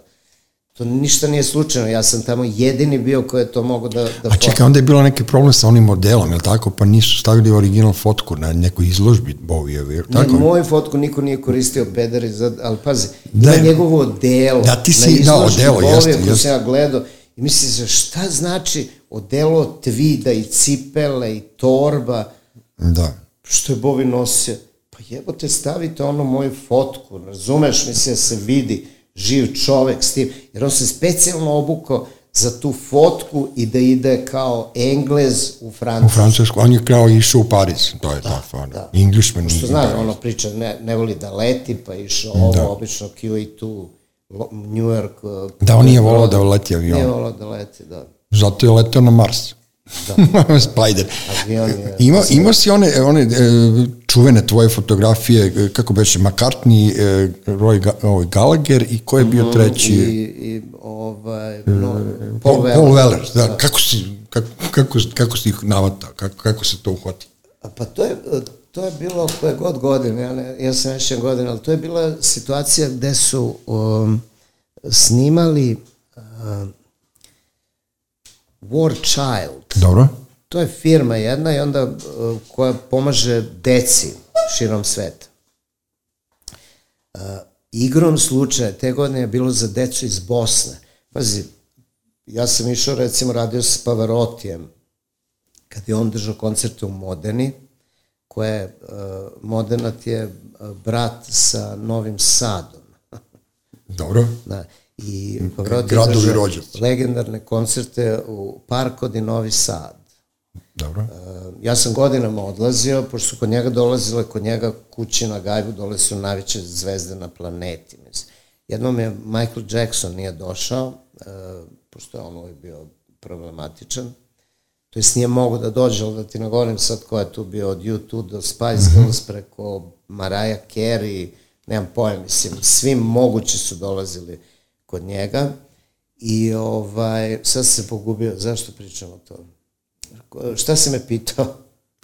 To ništa nije slučajno, ja sam tamo jedini bio koji je to mogo da... da A čekaj, onda je bilo neki problem sa onim modelom, je li tako? Pa nisu stavili original fotku na nekoj izložbi Bowijevi, je li tako? Na moju fotku niko nije koristio bedari, za, ali pazi, Da. ima njegovo odelo. Da, ti si- na da, odelo, Bovija jeste, jeste. sam ja gledao i mislim se, šta znači odelo tvida i cipele i torba, Da. što je Bovi nosio? Pa jebote, stavite ono moju fotku, razumeš, mislim da se vidi živ čovek s tim, jer on se specijalno obukao za tu fotku i da ide kao Englez u U Francusku. Francusku, on je kao išao u Pariz, to je ta stvar. da. Englishman. Što znaš, ono priča, ne, ne voli da leti, pa išao ovo, Da. obično QE2, Lo- New York. uh, Da, on nije volao da leti avion. Nije volao da leti, da. Zato je letao na Mars. Da. Spider. Avion je... Ima, ima si one, one e, čuvene tvoje fotografije, e, kako beše, McCartney, e, Roy ovaj, Gallagher i ko je bio treći? I, i ovaj, no, Paul, Paul, Paul Weller. Weller, da, kako si, kako, kako, kako si ih navatao, kako, kako se to uhvati? Pa to je, to je bilo koje god godine, ja, ne, ja sam nešto godine, ali to je bila situacija gde su um, snimali um, War Child. Dobro. To je firma jedna i onda uh, koja pomaže deci širom sveta. Uh, igrom slučaja, te godine je bilo za decu iz Bosne. Pazi, ja sam išao, recimo, radio sa Pavarotijem, kad je on držao koncerte u Modeni, koje je, uh, Modena ti je uh, brat sa Novim Sadom. Dobro. Da. I Pavarotti je gradovi rođaci. legendarne koncerte u Parkod i Novi Sad. Dobro. Uh, ja sam godinama odlazio, pošto su kod njega dolazile, kod njega kući na Gajbu dole su najveće zvezde na planeti. Mislim. Jednom je Michael Jackson nije došao, uh, pošto je on uvijek bio problematičan, to jest nije mogo da dođe, ali da ti nagovorim sad ko je tu bio od YouTube do Spice Girls preko Mariah Carey, nemam pojem, mislim, svi mogući su dolazili kod njega i ovaj, sad se pogubio, zašto pričam o tome? Ko- Šta si me pitao?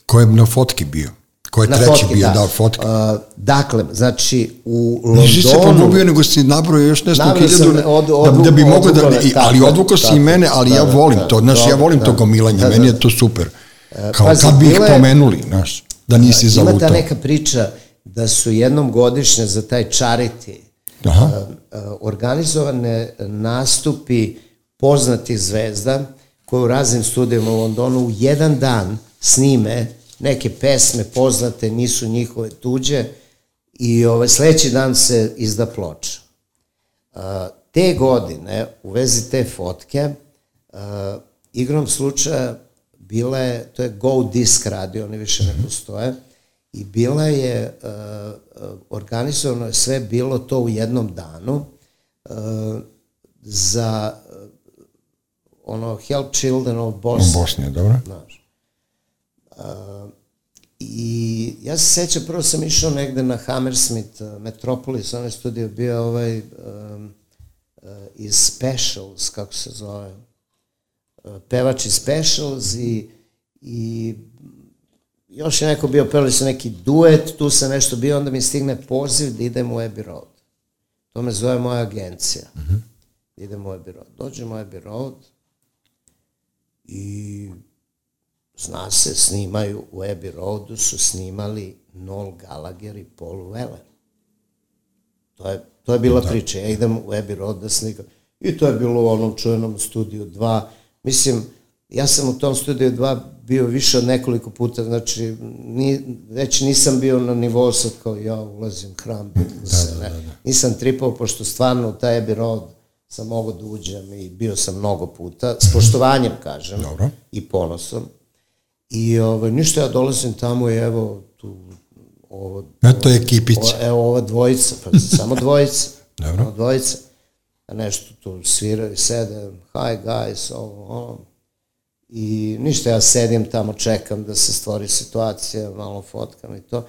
Ko je na fotki bio? Ko je Na treći fotki, bio, da, fotke. Uh, dakle, znači, u Nisi se Londonu... pogubio, nego si nabrojao još nešto hiljadu, od- da, da bi mogo da, odvukao i, ali je, odvuko si i mene, ali da, ja da, volim da, to, znaš, ja volim to da. gomilanje, Da, da. meni je to super. Kao pazi, kad bi ih pomenuli, znaš, da nisi Ima ta neka priča da su jednom godišnje za taj charity Aha. uh, uh, organizovane nastupi poznatih zvezda koje u raznim studijama u Londonu u jedan dan snime neke pesme poznate, nisu njihove tuđe i ovaj, sledeći dan se izda ploča. Uh, te godine, u vezi te fotke, igrom slučaja bila je, to je Go Disc radio, oni više ne postoje, i bila je, uh, uh, organizovano sve bilo to u jednom danu uh, za ono Help Children of U Boston. Bosni, dobro? Znaš. I ja se sećam, prvo sam išao negde na Hammersmith, Metropolis, onaj studio bio ovaj um, uh, iz Specials, kako se zove, uh, pevač iz Specials i, i još je neko bio, pevali su neki duet, tu sam nešto bio, onda mi stigne poziv da idem u Abbey Road. To me zove moja agencija. Mm -hmm. Idem u Abbey Road. Dođem u Abbey Road i zna se, snimaju u Abbey Roadu su snimali Noel Gallagher i Paul Weller. To je, to je bila da. priča. Ja idem u Abbey Road da slikam. I to je bilo u onom čuvenom studiju 2. Mislim, ja sam u tom studiju 2 bio više od nekoliko puta, znači ni, već nisam bio na nivou sad kao ja ulazim hram, da, se, da, ne. Da, da. nisam tripao, pošto stvarno u taj Abbey Road sam mogao da uđem i bio sam mnogo puta, s poštovanjem kažem Dobro. i ponosom. I ovaj, ništa, ja dolazim tamo i evo tu ovo... Eto je ekipić. O, evo ova dvojica, pa samo dvojica. Dobro. Samo dvojica. A nešto tu sviraju, sede, hi guys, ovo, ovo. I ništa, ja sedim tamo, čekam da se stvori situacija, malo fotkam i to.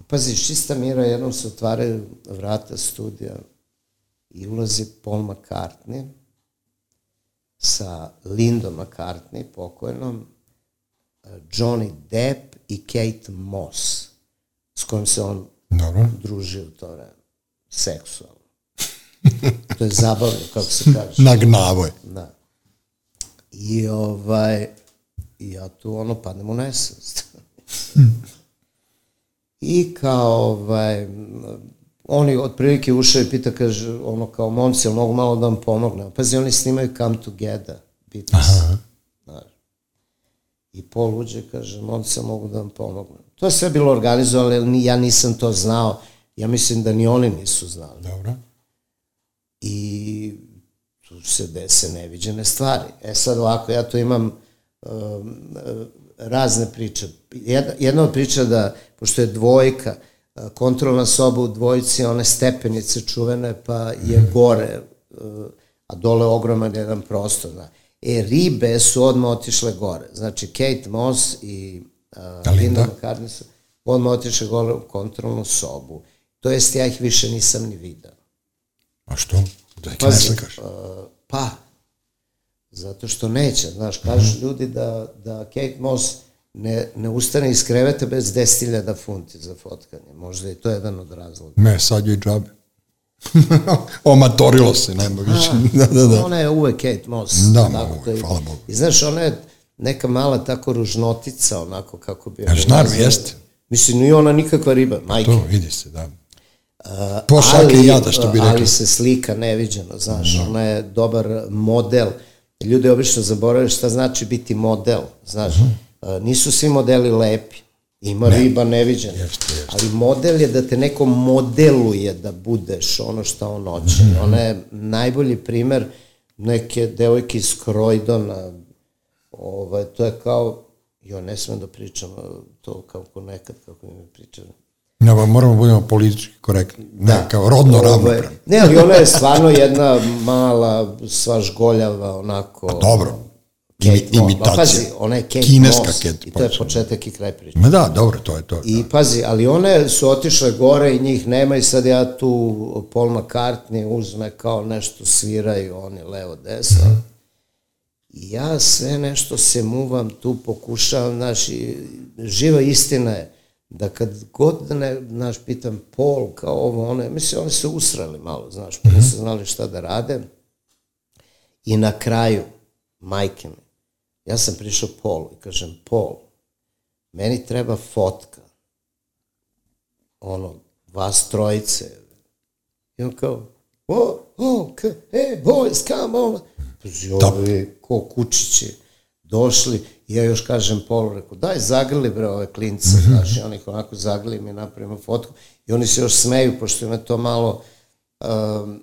I pazi, čista mira, jednom se otvaraju vrata studija i ulazi Paul McCartney sa Lindom McCartney, pokojnom, Johnny Depp i Kate Moss, s kojim se on Dobro. družio u to vreme. Seksualno. to je zabavno, kako se kaže. Nagnavo je. Da. I ovaj, ja tu ono padnem u nesvest. I kao ovaj, oni otprilike ušao i pita, kaže, ono kao momci, ali mogu malo da vam pomogne. Pazi, oni snimaju Come Together, Beatles. Aha. I Paul uđe kaže, momci, mogu da vam pomognem. To je sve bilo organizovano, ali ja nisam to znao. Ja mislim da ni oni nisu znali Dobro. i tu se dese neviđene stvari. E sad ovako, ja tu imam um, razne priče. Jedna, jedna od priča da, pošto je dvojka, uh, kontrolna soba u dvojici, one stepenice čuvene, pa je gore, uh, a dole ogroman jedan prostor. Da. E, ribe su odmah otišle gore. Znači, Kate Moss i uh, Linda? Linda McCartney su odmah otišle gore u kontrolnu sobu. To jest, ja ih više nisam ni video. A što? Da ne Pazi, slikaš. uh, pa, zato što neće, znaš, kažu ljudi da, da Kate Moss ne, ne ustane iz kreveta bez 10.000 funti za fotkanje. Možda je to jedan od razloga. Me, sad je i džabe. Omatorilo se, nema više. da, da, da. Ona je uvek Kate Moss. Da, tako uvek, to je. hvala Bogu. I znaš, ona je neka mala tako ružnotica, onako kako bi... Ja, naravno, jeste. Mislim, nije ona nikakva riba, majke. To, vidi se, da. Po šake i jada, što bi rekli. Ali se slika neviđeno, znaš, no. ona je dobar model. Ljudi obično zaboravaju šta znači biti model, znaš. Uh -huh. Nisu svi modeli lepi. Ima ne. riba neviđena. Jeste, jeste. Ali model je da te neko modeluje da budeš ono što on hoće. Mm -hmm. Ona je najbolji primer neke devojke iz Croydona. Ovaj, to je kao, jo, ne smem da pričam to kako nekad, kako mi pričam. Ja, ba, moramo da budemo politički korektni. Ne, da. kao rodno Ove, ravnopravno. Ne, ali ona je stvarno jedna mala, sva žgoljava, onako... Pa dobro. Imi, imitacija. Ma, pazi, ona je Kate Kineska Moss. Kate I to je početak i kraj priče. Ma da, dobro, to je to. I pazi, ali one su otišle gore i njih nema i sad ja tu Paul McCartney uzme kao nešto sviraju oni levo desno. Mhm. I ja sve nešto se muvam tu pokušavam, znaš, i živa istina je da kad god, da ne, znaš, pitam Pol, kao ovo, ono, mislim, oni se usrali malo, znaš, pa nisu znali šta da rade. I na kraju, majke mi, ja sam prišao Polu i kažem, Pol, meni treba fotka, ono, vas trojice. I on kao, oh, oh, hey, boys, come on. Pazi, ovi, ko kučići, došli, i ja još kažem Polu, rekao, daj zagrli bre ove klince, mm -hmm. znaš, i oni onako zagrli mi napravimo fotku, i oni se još smeju, pošto ima to malo, uh,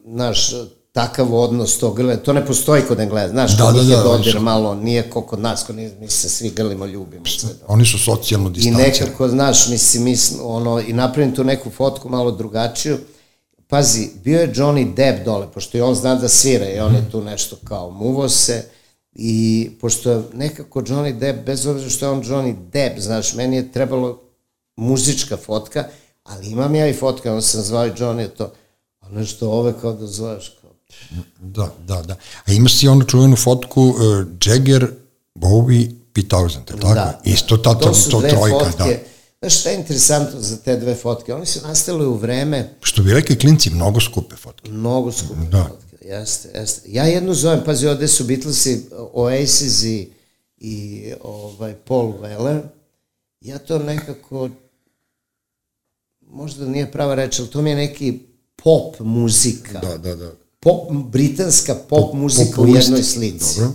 naš, takav odnos to grle, to ne postoji kod Engleza, znaš, da, da, da, je dodir da, malo, nije ko kod nas, kod nije, mi se svi grlimo, ljubimo sve. Da. Oni su socijalno distancirani. I nekako, znaš, mislim, mislim, ono, i napravim tu neku fotku malo drugačiju, pazi, bio je Johnny Depp dole, pošto i on zna da svira i on je tu nešto kao muvo se, i pošto nekako Johnny Depp, bez obzira što je on Johnny Depp, znaš, meni je trebalo muzička fotka, ali imam ja i fotka, on sam zvao i Johnny to, a nešto ove kao da zoveš, Da, da, da. A imaš si onu čuvenu fotku uh, Jagger, Bowie, Pete Townsend, tako? Da, Isto ta, to, su to trojka, fotke. da. Znaš šta je interesantno za te dve fotke? Oni su nastale u vreme... Što bi rekli klinci, mnogo skupe fotke. Mnogo skupe da. fotke, jeste, jeste. Ja jednu zovem, pazi, ovde su Beatlesi, Oasis i, i ovaj, Paul Weller. Ja to nekako, možda nije prava reč, ali to mi je neki pop muzika. Da, da, da pop, britanska pop, pop muzika pop u jednoj slici. Dobro.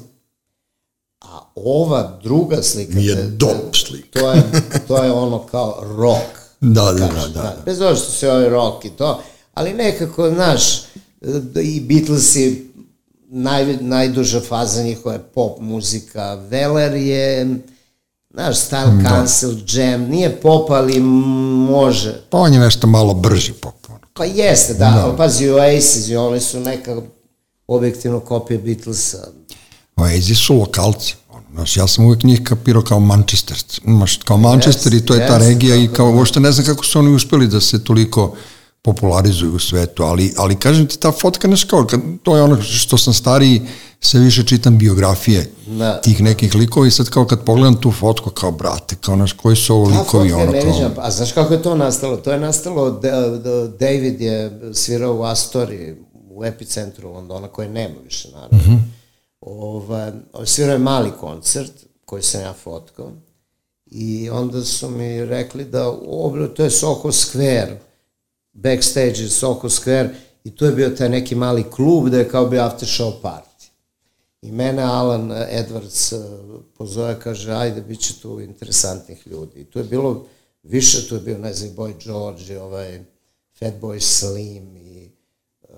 A ova druga slika... Mi je dop slika. To je, to je ono kao rock. Da, da, da, da, da. Bez ovo što se ovaj rock i to, ali nekako, znaš, i Beatlesi, naj, najduža faza njihova je pop muzika. Veler je, znaš, style da. cancel, jam, nije pop, ali može. Pa on je nešto malo brži pop. Pa jeste, da, da. pazi, Oasis, oni su neka objektivno kopija Beatlesa. Oasis su lokalci. Znaš, ja sam uvek njih kapirao kao Manchester. Kao Manchester yes, i to je yes, ta regija i kao, uopšte ne znam kako su oni uspeli da se toliko popularizuju u svetu, ali, ali kažem ti, ta fotka, znaš kao, to je ono što sam stariji, sve više čitam biografije da. tih nekih likova i sad kao kad pogledam tu fotku, kao brate, kao naš, koji su ovo likovi, ono kao... A znaš kako je to nastalo? To je nastalo, David je svirao u Astori, u epicentru Londona, koje nema više, naravno. Mm -hmm. Ova, svirao je mali koncert, koji sam ja fotkao, i onda su mi rekli da, ovo, to je Soho Square, backstage Soho Square, i tu je bio taj neki mali klub da je kao bio after show party. I mene Alan Edwards eh, pozove, kaže, ajde, bit će tu interesantnih ljudi. I tu je bilo više, tu je bio, ne znam, Boy George i ovaj Fatboy Slim i uh,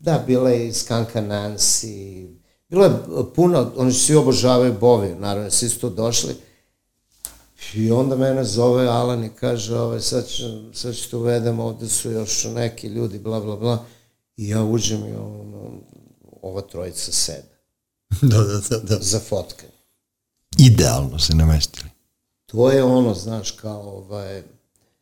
da, bila je Skanka Nancy, bilo je puno, oni svi obožavaju Bovi, naravno, svi su tu došli. I onda mene zove Alan i kaže, ovaj, sad, ću, sad ću te uvedem, ovde su još neki ljudi, bla, bla, bla. I ja uđem i ono, ova trojica sede. da, da, da, da. Za fotkanje. Idealno se namestili. To je ono, znaš, kao ovaj,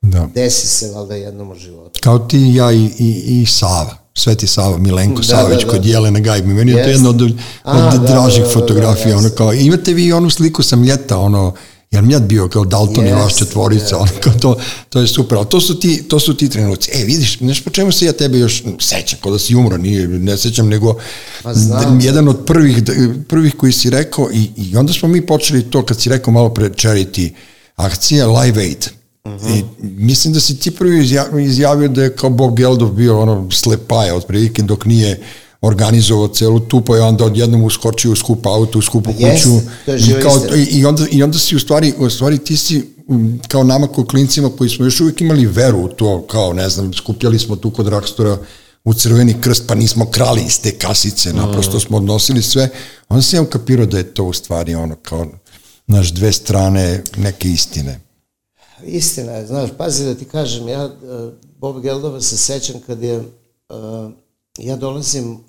da. desi se valjda jednom u životu. Kao ti, ja i, i, i Sava. Sveti Sava, Milenko da, Savić da, da. kod Jelene Gajbi. Meni je to jedna od, od A, da, dražih da, da, fotografija. Da, da, ono kao, imate vi onu sliku sam ljeta, ono, jer mi bio kao Dalton yes, i vaš četvorica, yes, kao to, to je super, ali to su ti, to su ti trenuci. E, vidiš, znaš po čemu se ja tebe još sećam, kao da si umro, nije, ne sećam, nego pa znam, jedan od prvih, prvih koji si rekao i, i onda smo mi počeli to kad si rekao malo pre charity akcija Live Aid. Uh mhm. -huh. I mislim da si ti prvi izjavio da je kao Bob Geldov bio ono slepaja otprilike dok nije organizovao celu tu, pa je onda odjednom uskočio u skup auto, u skupu kuću. Yes, to je i, kao, i, onda, I onda si u stvari, u stvari ti si kao nama kao klincima koji smo još uvijek imali veru u to, kao ne znam, skupljali smo tu kod Rakstora u crveni krst, pa nismo krali iz te kasice, mm. naprosto smo odnosili sve. Onda sam ja ukapirao da je to u stvari ono kao naš dve strane neke istine. Istina je, znaš, pazi da ti kažem, ja eh, Bob Geldova se sećam kad je uh, ja dolazim uh,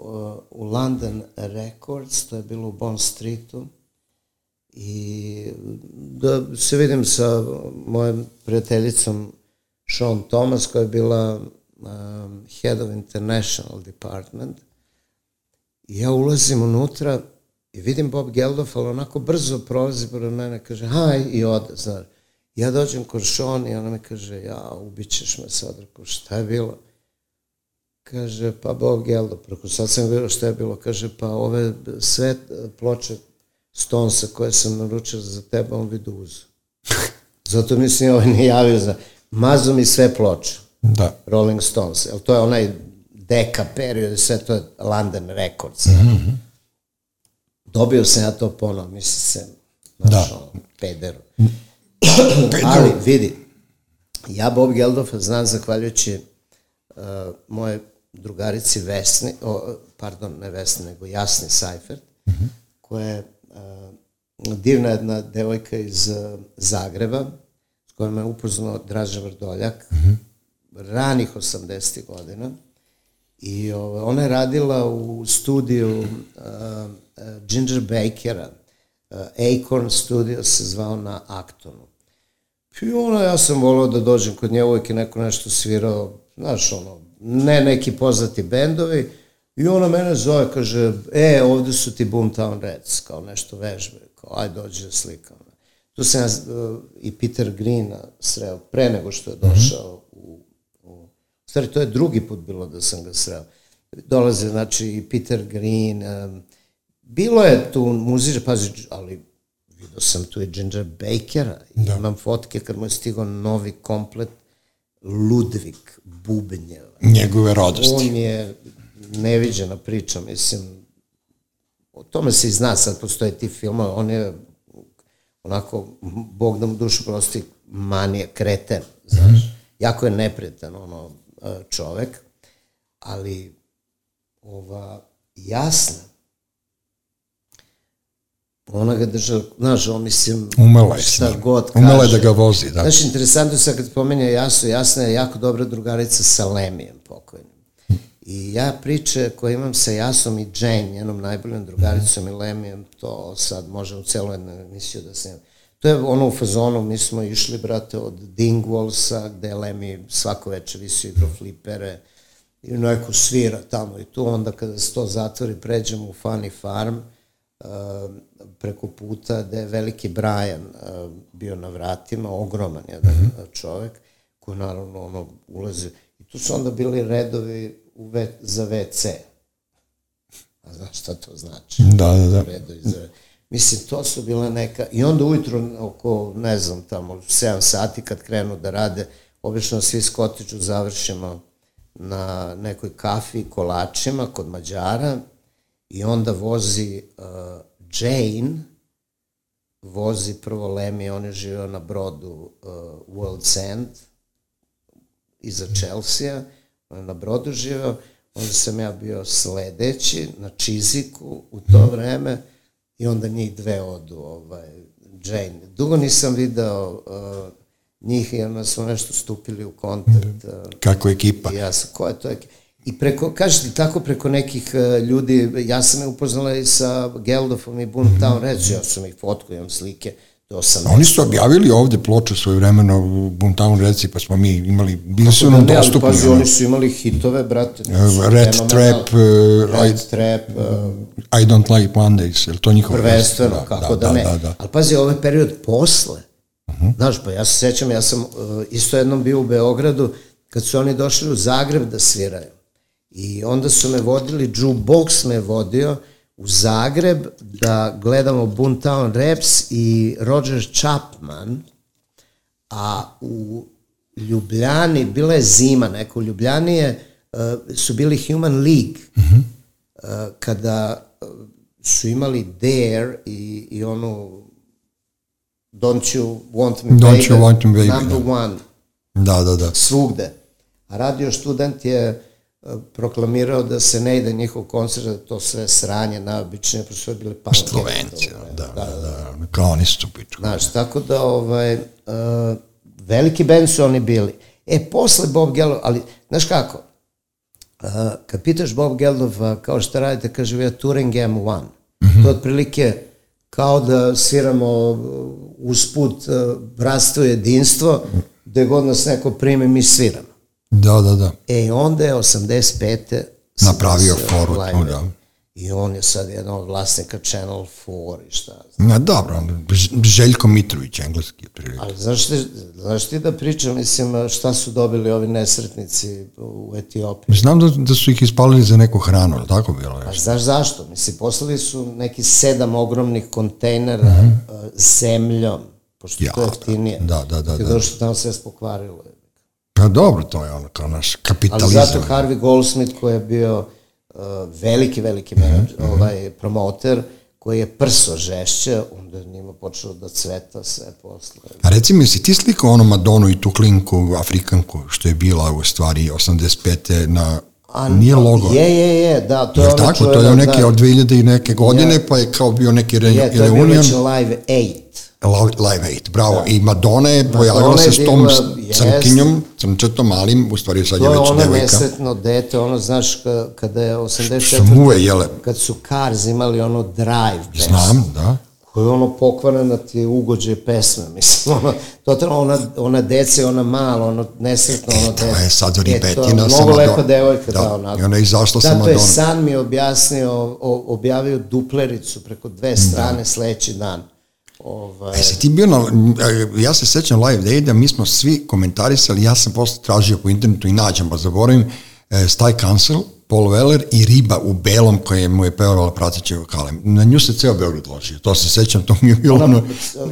u London Records, to je bilo u Bond Streetu, i da se vidim sa mojom prijateljicom Sean Thomas, koja je bila um, head of international department. I ja ulazim unutra i vidim Bob Geldof, ali onako brzo prolazi pored mene, kaže, haj, i ode, znaš. Ja dođem kod Šon i ona mi kaže, ja, ubićeš me sad. Rekao, šta je bilo? Kaže, pa Bob Geldo, preko sad sam vidio šta je bilo. Kaže, pa ove sve ploče Stonesa koje sam naručio za tebe, on vidu uzu. Zato mislim, ovaj ne javio za... Mazo mi sve ploče. Da. Rolling Stones. Jel to je onaj deka period, sve to je London Records. Mm -hmm. Dobio sam ja to ponovo, mislim se, znaš, Da. ono, pederu. Ali, vidi, ja Bob Geldofa znam zahvaljujući uh, moje drugarici Vesni, o, pardon, ne Vesni, nego Jasni Seifert, mm -hmm. koja je uh, divna jedna devojka iz uh, Zagreba, s kojom me upoznao Draža Vrdoljak, mm -hmm. ranih 80. godina, i ova, ona je radila u studiju uh, uh, Ginger Bakera, uh, Acorn Studio se zvao na Actonu. I ono, ja sam volao da dođem kod nje, uvijek je neko nešto svirao, znaš, ono, ne neki poznati bendovi, i ona mene zove, kaže, e, ovde su ti Boomtown Reds, kao nešto vežbe, kao, aj dođi da slikam. Tu sam ja uh, i Peter Greena sreo, pre nego što je došao u, u... Stvari, to je drugi put bilo da sam ga sreo. Dolaze, znači, i Peter Green, um, bilo je tu muziča, pazi, ali vidio sam tu i Ginger Bakera, da. imam fotke kad mu je stigao novi komplet Ludvig Bubnjeva. Njegove radosti. On je neviđena priča, mislim, o tome se i zna, sad postoje ti filma, on je onako, Bog da mu dušu prosti, manija, kreten, znaš, mm -hmm. jako je nepretan, ono, čovek, ali ova jasna ona ga držala, znaš, on mislim, Umela je šta s god kaže. Umela je da ga vozi, da. Znaš, interesantno sad kad pomenja Jasu, Jasna je jako dobra drugarica sa Lemijem pokojnim. I ja priče koje imam sa Jasom i Jane, njenom najboljom drugaricom i Lemijem, to sad može u celu jednu emisiju da se... To je ono u fazonu, mi smo išli, brate, od Dingwallsa, gde Lemi svako večer visi igro flipere, i neko svira tamo i tu, onda kada se to zatvori, pređemo u Funny Farm, preko puta gde je veliki Brian uh, bio na vratima, ogroman jedan mm -hmm. čovek, koji naravno ono ulazi, i tu su onda bili redovi u ve, za WC. A znaš šta to znači? Da, da, da. Redovi za Mislim, to su bila neka, i onda ujutro oko, ne znam, tamo 7 sati kad krenu da rade, obično svi skotiću završimo na nekoj kafi kolačima kod Mađara i onda vozi uh, Jane, vozi prvo Lemi, on je živio na brodu uh, World's End, iza Chelsea, on je na brodu živio, onda sam ja bio sledeći na Čiziku u to vreme i onda njih dve odu, ovaj, Jane. Dugo nisam video uh, njih i onda smo nešto stupili u kontakt. Uh, Kako ekipa? Ja sam, ko je to ekipa? I preko, kažeš ti, tako preko nekih uh, ljudi, ja sam je upoznala i sa Geldofom i Boomtown Reds, ja sam ih fotku, imam slike, do sam... Oni su objavili ovde ploče svoje vremeno u Boomtown Redsi, pa smo mi imali, bili su nam ne, ali dostupni. Pazi, oni su imali hitove, brate. Uh, Red Trap, uh, Red I, Trap, uh, I Don't Like Mondays, je li to njihovo? prvenstveno, kako da, ne. Da, da. Ali pazi, ovaj period posle, uh -huh. znaš, pa ja se sećam, ja sam uh, isto jednom bio u Beogradu, kad su oni došli u Zagreb da sviraju. I onda su me vodili, Jukebox me vodio u Zagreb da gledamo Boomtown Raps i Roger Chapman, a u Ljubljani, bila je zima neka, u Ljubljani je, uh, su bili Human League, uh -huh. uh, kada uh, su imali Dare i, i onu Don't You Want Me Don't Baby, You Want Me Baby, number da. one, Da, da, da. svugde. A radio student je proklamirao da se ne ide njihov koncert, da to sve sranje, najobičnije, pošto su bili punkeri. Slovenci, To, da, da, da, kao oni su pičku. Znaš, tako da, ovaj, uh, veliki band su oni bili. E, posle Bob Geldof, ali, znaš kako, uh, kad pitaš Bob Geldof uh, kao šta radite, kaže, ja Touring M1. Mm -hmm. To je otprilike kao da sviramo uh, usput uh, bratstvo i jedinstvo, gde god nas neko prime, mi sviramo. Da, da, da. E, onda je 85. Napravio foru tu, da. I on je sad jedan od vlasnika Channel 4 i šta znam. Na dobro, Željko Mitrović, engleski otprilike. Ali znaš ti, znaš ti da pričam, mislim, šta su dobili ovi nesretnici u Etiopiji? Znam da, da su ih ispalili za neku hranu, ali tako bilo Pa je. znaš zašto? Mislim, poslali su neki sedam ogromnih kontejnera mm -hmm. zemljom, pošto ja, to je Ja, jeftinije. da, da, da, da. došlo tamo sve spokvarilo. Pa dobro, to je ono kao naš Ali kapitalizam. zato Harvey Goldsmith koji je bio uh, veliki, veliki Mhm, menadž, ovaj, promoter, koji je prso žešće, onda je njima počelo da cveta sve posle. A reci mi, si ti slikao ono Madonu i tu klinku, Afrikanku, što je bila u stvari 85. na... A, nije logo. Je, je, je, da, to je Jel ono tako? To čuveno, je neke da, od 2000 i neke godine, pa je kao bio neki re, je, to je bio reunion. već Live 8. Live Aid, bravo. I Madonna je pojavila je se s tom jest. crnkinjom, crnčetom malim, u stvari sad je To je već ono devojka. dete, ono, znaš, ka- kada je 84. Što muve jele. Kad su Cars imali ono drive pesmu. Znam, da. koja je ono pokvarena ti ugođe pesme, mislim, ono, totalno ona, ona deca, je ona mala, ono nesretno, ono E, to je sad E, je ribetina sa Mnogo Madonna. lepa devojka, da, Da, onako. i ona je izašla sa da, to je san mi objasnio, o, objavio duplericu preko dve strane sledeći dan. Ovaj, E, si ti bio na, e, ja se sećam Live Aid-a, mi smo svi komentarisali, ja sam posle tražio po internetu i nađem, pa zaboravim, e, Sty Cancel, Paul Weller i Riba u belom koje mu je pevala prateće vokale. Na nju se ceo Beograd ložio, to se sećam, to mi je bilo ono...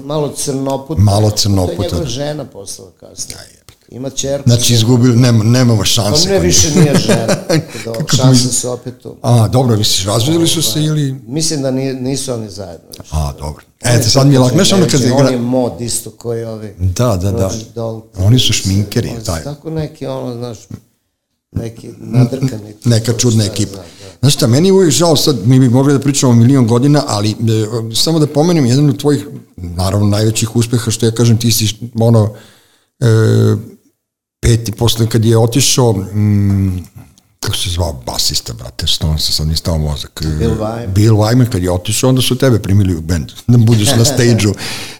malo crnoputa. Malo To crnoputa. je njegova žena poslala kasnije. Ima čerku. Znači, izgubili, nema, nemamo On šanse. ne kod više nije žena. Tako da, Kako šanse mi- su opet tu. A, dobro, misliš, razvedili su se ili... Mislim da nije, nisu oni zajedno. više. A, dobro. Eto, sad mi je lako, znaš ono kad On igra... je mod isto koji ovi. Da, da, da. Daltrey. Oni su šminkeri, Oni su taj. Tako neki, ono, znaš, neki nadrkani. neka čudna Šta ekipa. znam, da. Znaš šta, meni je uvijek žao sad, mi bi mogli da pričamo o milion godina, ali e, samo da pomenem jedan od tvojih, naravno, najvećih uspeha, što ja kažem, ti si ono, e, peti, posle kad je otišao, mm, kako se zvao basista, brate, što se sad mi stao mozak. Bill Wyman. Bill Wyman, kad je otišao, onda su tebe primili u band, da budeš na stage-u,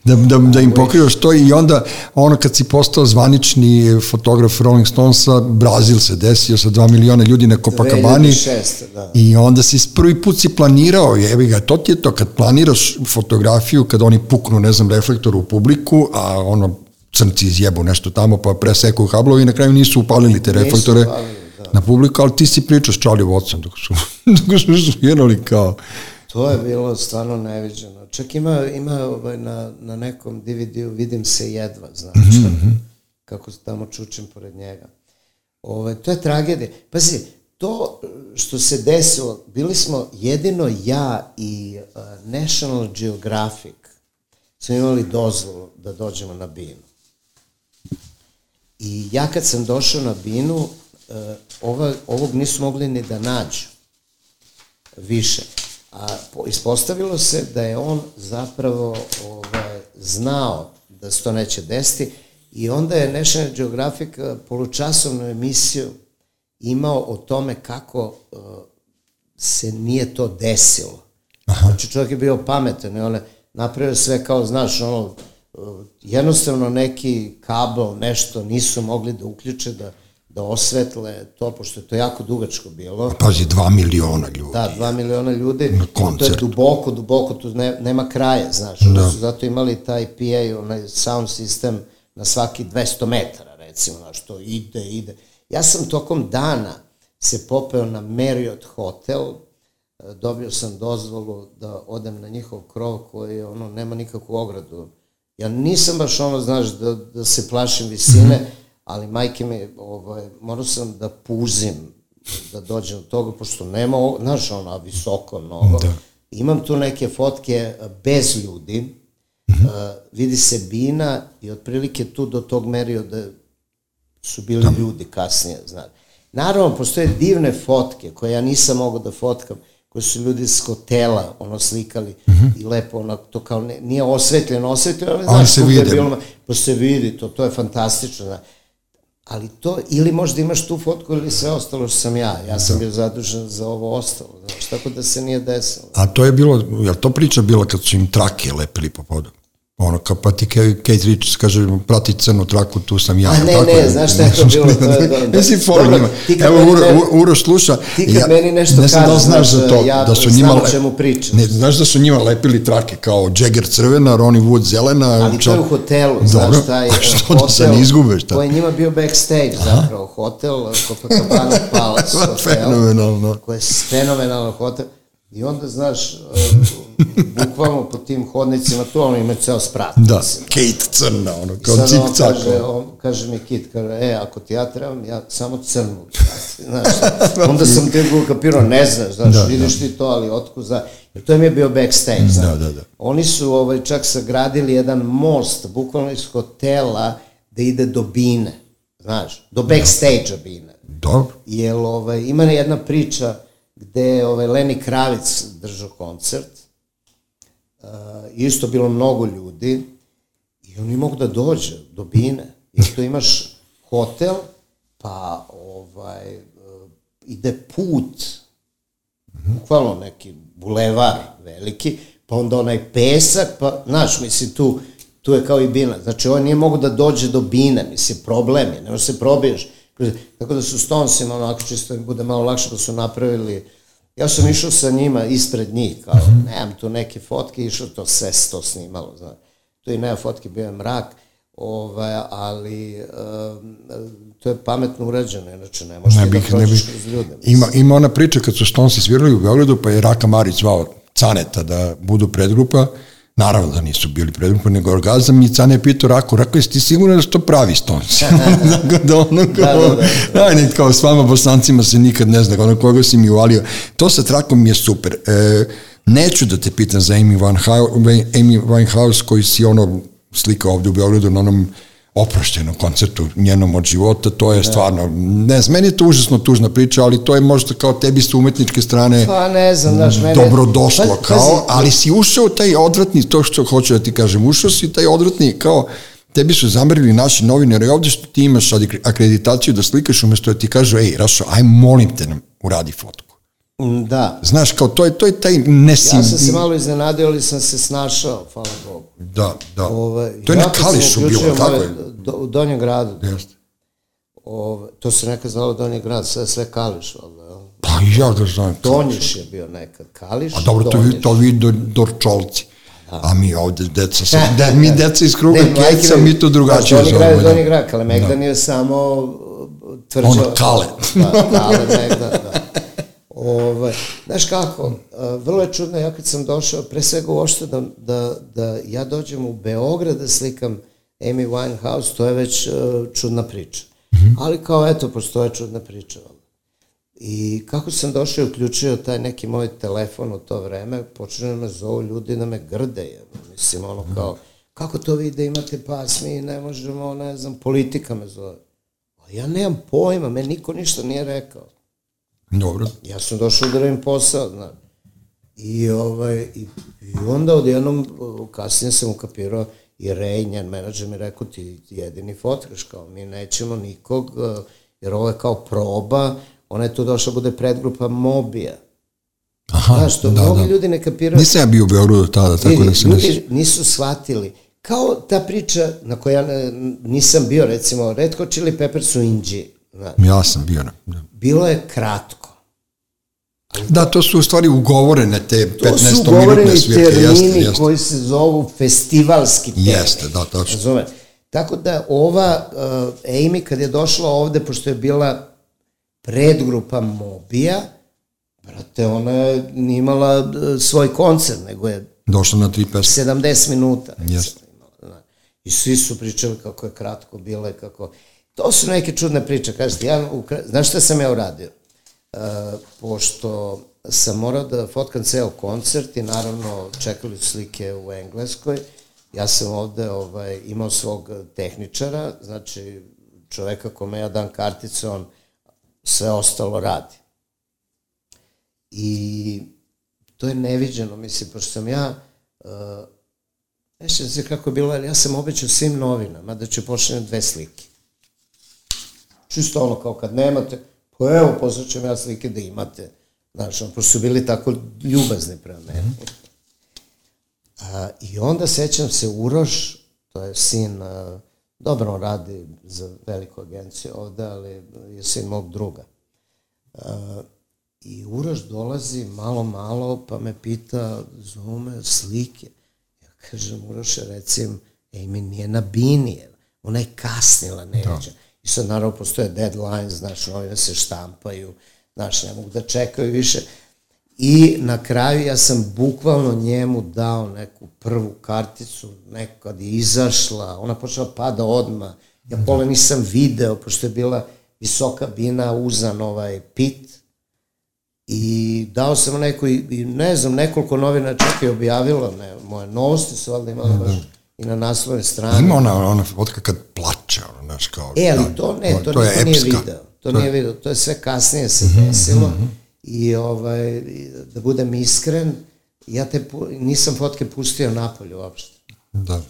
da, da, da im pokrivaš to i onda, ono kad si postao zvanični fotograf Rolling Stonesa, Brazil se desio sa 2 miliona ljudi na Copacabani 2006. da. i onda si prvi put si planirao, jebi ga, to ti je to, kad planiraš fotografiju, kad oni puknu, ne znam, reflektor u publiku, a ono, crnci izjebu nešto tamo, pa preseku hablovi i na kraju nisu upalili te reflektore da. na publiku, ali ti si pričao s Charlie Watson dok su, dok su svirali kao, To je bilo stvarno neviđeno. Čak ima, ima ovaj, na, na nekom DVD-u, vidim se jedva, znaš, Mhm, kako se tamo čučem pored njega. Ovaj, to je tragedija. Pazi, to što se desilo, bili smo jedino ja i uh, National Geographic smo imali dozvolu da dođemo na binu. I ja kad sam došao na binu, uh, ova, ovog nisu mogli ni da nađu više. A po- ispostavilo se da je on zapravo ovaj, znao da se to neće desiti i onda je National Geographic eh, polučasovnu emisiju imao o tome kako eh, se nije to desilo. Aha. Znači čovjek je bio pametan i on je napravio sve kao, znaš, ono, jednostavno neki kabel, nešto nisu mogli da uključe, da, da osvetle to, pošto je to jako dugačko bilo. pazi, 2 miliona ljudi. Da, dva miliona ljudi, to je koncert. duboko, duboko, tu ne, nema kraja, znaš, da. su zato imali taj PA, onaj sound system na svaki 200 metara, recimo, znaš, to ide, ide. Ja sam tokom dana se popeo na Marriott hotel, e, dobio sam dozvolu da odem na njihov krov koji ono, nema nikakvu ogradu. Ja nisam baš ono, znaš, da, da se plašim visine, ali majke mi, ovaj, morao sam da puzim da dođem do toga, pošto nema, znaš, ona visoko mnogo. Da. Imam tu neke fotke eh, bez ljudi, mm -hmm. uh, vidi se bina i otprilike tu do tog merio da su bili da. ljudi kasnije, znaš. Naravno, postoje divne fotke koje ja nisam mogao da fotkam, koje su ljudi s hotela ono slikali mm -hmm. i lepo ono, to kao ne, nije osvetljeno, osvetljeno, ali znaš, se vide. Bilo, pa se vidi to, to je fantastično, znaš ali to, ili možda imaš tu fotku ili sve ostalo što sam ja. Ja sam bio zadužen za ovo ostalo, znaš, tako da se nije desilo. A to je bilo, je to priča bila kad su im trake lepili po podu? Ono, kao pa ti Kate Richards kaže, prati crnu traku, tu sam ja. A ne, tako ne, je. znaš šta je to bilo? To je, Mislim, for Dobro, njima. Evo, Uro, ne- Uroš sluša. ti kad meni nešto ne da kažeš, znaš znaš, za to, ja da su znam njima... o čemu pričam. Ne, znaš da su njima lepili trake kao Jagger crvena, Ronnie Wood zelena. Ali to je u čak- hotelu, Dobro, znaš, taj a što hotel, da se ne izgube, šta? To je njima bio backstage zapravo, hotel Copacabana Palace hotel. Fenomenalno. Koji je fenomenalan hotel. I onda, znaš, e, bukvalno po tim hodnicima, tu ono ima ceo sprat. Da, mislim. Kate crna, ono, I kao sad on kaže, on, kaže mi Kit, kaže, e, ako ti ja trebam, ja samo crnu. Znaš, onda sam te kapirao, ne znaš, znaš, Da, vidiš ti to, ali otku za... Jer to mi je bio backstage, znaš. Da, da, da. Oni su ovaj, čak sagradili jedan most, bukvalno iz hotela, da ide do Bine, znaš, do backstage-a Bine. Dobro. Jer ovaj, ima jedna priča gde je ovaj, Leni Kravic držao koncert, uh, isto bilo mnogo ljudi i on nije mogu da dođe do Bine. Jer tu imaš hotel, pa ovaj, uh, ide put, bukvalno neki bulevar veliki, pa onda onaj pesak, pa, znaš, mislim, tu, tu je kao i Bina. Znači, on nije mogu da dođe do Bine, mislim, problem je, ne možeš se probiješ. Tako da su Stonesima, onako čisto im bude malo lakše, da su napravili, ja sam išao sa njima ispred njih, kao, nemam tu neke fotke, išao to sve to snimalo, znaš. Tu i nema fotke, bio je mrak, ovaj, ali um, to je pametno urađeno, inače ne možeš Ne da bih, ne prođeš kroz ljude. Ima, ima ona priča kad su Stonesi svirali u Beogradu, pa je Raka Marić zvao Caneta da budu predgrupa, naravno da nisu bili predgrupa, nego orgazam i Cane je pitao Raku, Rako, jesi ti siguran da su to pravi Stonesi? Tako da ono kao, Da, da, da, ajde, kao s vama bosancima se nikad ne zna, ono koga si mi uvalio. To sa trakom je super. E, neću da te pitam za Amy, Van Amy Winehouse koji si ono slika ovde u Beogradu na onom oproštenom koncertu njenom od života, to je stvarno, ne znam, meni je to užasno tužna priča, ali to je možda kao tebi sa umetničke strane Pa ne znam, znaš, mene... dobro došlo Pa, kao, pazi, ali si ušao taj odvratni, to što hoću da ti kažem, ušao si taj odvratni kao, tebi su zamerili naši novinari ovde što ti imaš akreditaciju da slikaš umesto da ti kažu, ej, Rašo, aj molim te nam uradi fotku. Da. Znaš, kao, to je, to je taj nesim... Ja sam se malo iznenadio, ali sam se snašao, hvala Bogu. Da, da. Ove, to je na Kališu bilo, tako je? Do, u Donjem gradu. Jeste. Ove, to se nekad zvalo Donji grad, sve, sve Kališ, valjda, jel? Pa ja ga znam. Donjiš je bio nekad, Kališ, A dobro, to, vi, to vi do, dorčolci. A mi ovde, deca, sa, de, mi deca iz kruga keca, mi to drugačije Donji grad je zovemo. Donji grad, Kalemegdan je samo uh, tvrđava. Ono, kale. Da, kale, Megdan, da. Ove, znaš kako, vrlo je čudno, ja kad sam došao, pre svega uopšte da, da, da ja dođem u Beograd da slikam Amy Winehouse, to je već uh, čudna priča. Ali kao, eto, postoje čudna priča. valjda. I kako sam došao i uključio taj neki moj telefon u to vreme, počne da me zovu ljudi da me grde. Je. Mislim, ono kao, kako to vi da imate pas, mi ne možemo, ne znam, politika me zove. A ja nemam pojma, me niko ništa nije rekao. Dobro. Ja sam došao da radim posao, znaš. I, ovaj, i, i onda odjednom, kasnije sam ukapirao i Rej, njen menadžer mi rekao, ti jedini fotkaš, kao mi nećemo nikog, jer ovo je kao proba, ona je tu došla bude predgrupa Mobija. Aha, Znaš, to da, mnogi da. ljudi ne kapiraju. Nisam ja bio u Beogradu tada, tako da se ne... Ljudi nisu shvatili. Kao ta priča na kojoj ja nisam bio, recimo, Red Hot Chili Peppers su Inđi. Znaš, Ja sam bio na... Da. bilo je kratko. da, to su u stvari ugovorene te To su 15 ugovoreni minutne svirke. termini Jeste, jeste. koji se zovu festivalski termin. Jeste, da, tačno. Razume? Tako da ova uh, Amy kad je došla ovde, pošto je bila predgrupa Mobija, brate, ona je imala uh, svoj koncert, nego je Došlo na tri pesme. 70 minuta. Jeste. I svi su pričali kako je kratko bilo i kako... To su neke čudne priče, kažete, ja, ukra... znaš šta sam ja uradio? Uh, pošto sam morao da fotkam ceo koncert i naravno čekali slike u Engleskoj, ja sam ovde ovaj, imao svog tehničara, znači čoveka kome ja dam karticu, on sve ostalo radi. I to je neviđeno, mislim, pošto sam ja, uh, ne se kako je bilo, ali ja sam obećao svim novinama da ću pošaljem dve slike. Čisto ono kao kad nemate, pa evo, poslaćem ja slike da imate. Znaš, ono, su bili tako ljubazni prema meni. A, I onda sećam se Uroš, to je sin, a, dobro on radi za veliku agenciju ovde, ali je sin mog druga. A, I Uroš dolazi malo, malo, pa me pita, zovu me slike. Ja kažem, Uroše, recim, Amy nije na bini, ona je kasnila neđe. Da. I sad naravno postoje deadlines, znaš, novine se štampaju, znaš, ne mogu da čekaju više. I na kraju ja sam bukvalno njemu dao neku prvu karticu, nekad je izašla, ona počela pada odma. Ja pola nisam video, pošto je bila visoka bina, uzan ovaj pit. I dao sam neku, i ne znam, nekoliko novina čak je objavilo, ne, moje novosti su valjda imali baš i na naslovne strane. Ima ona, ona fotka kad plače, ono, znaš, kao... E, ali to ne, to, to, to je nije video. To, to nije video, to je sve kasnije se desilo. Mm -hmm. I ovaj, da budem iskren, ja te, nisam fotke pustio napolje uopšte. Da.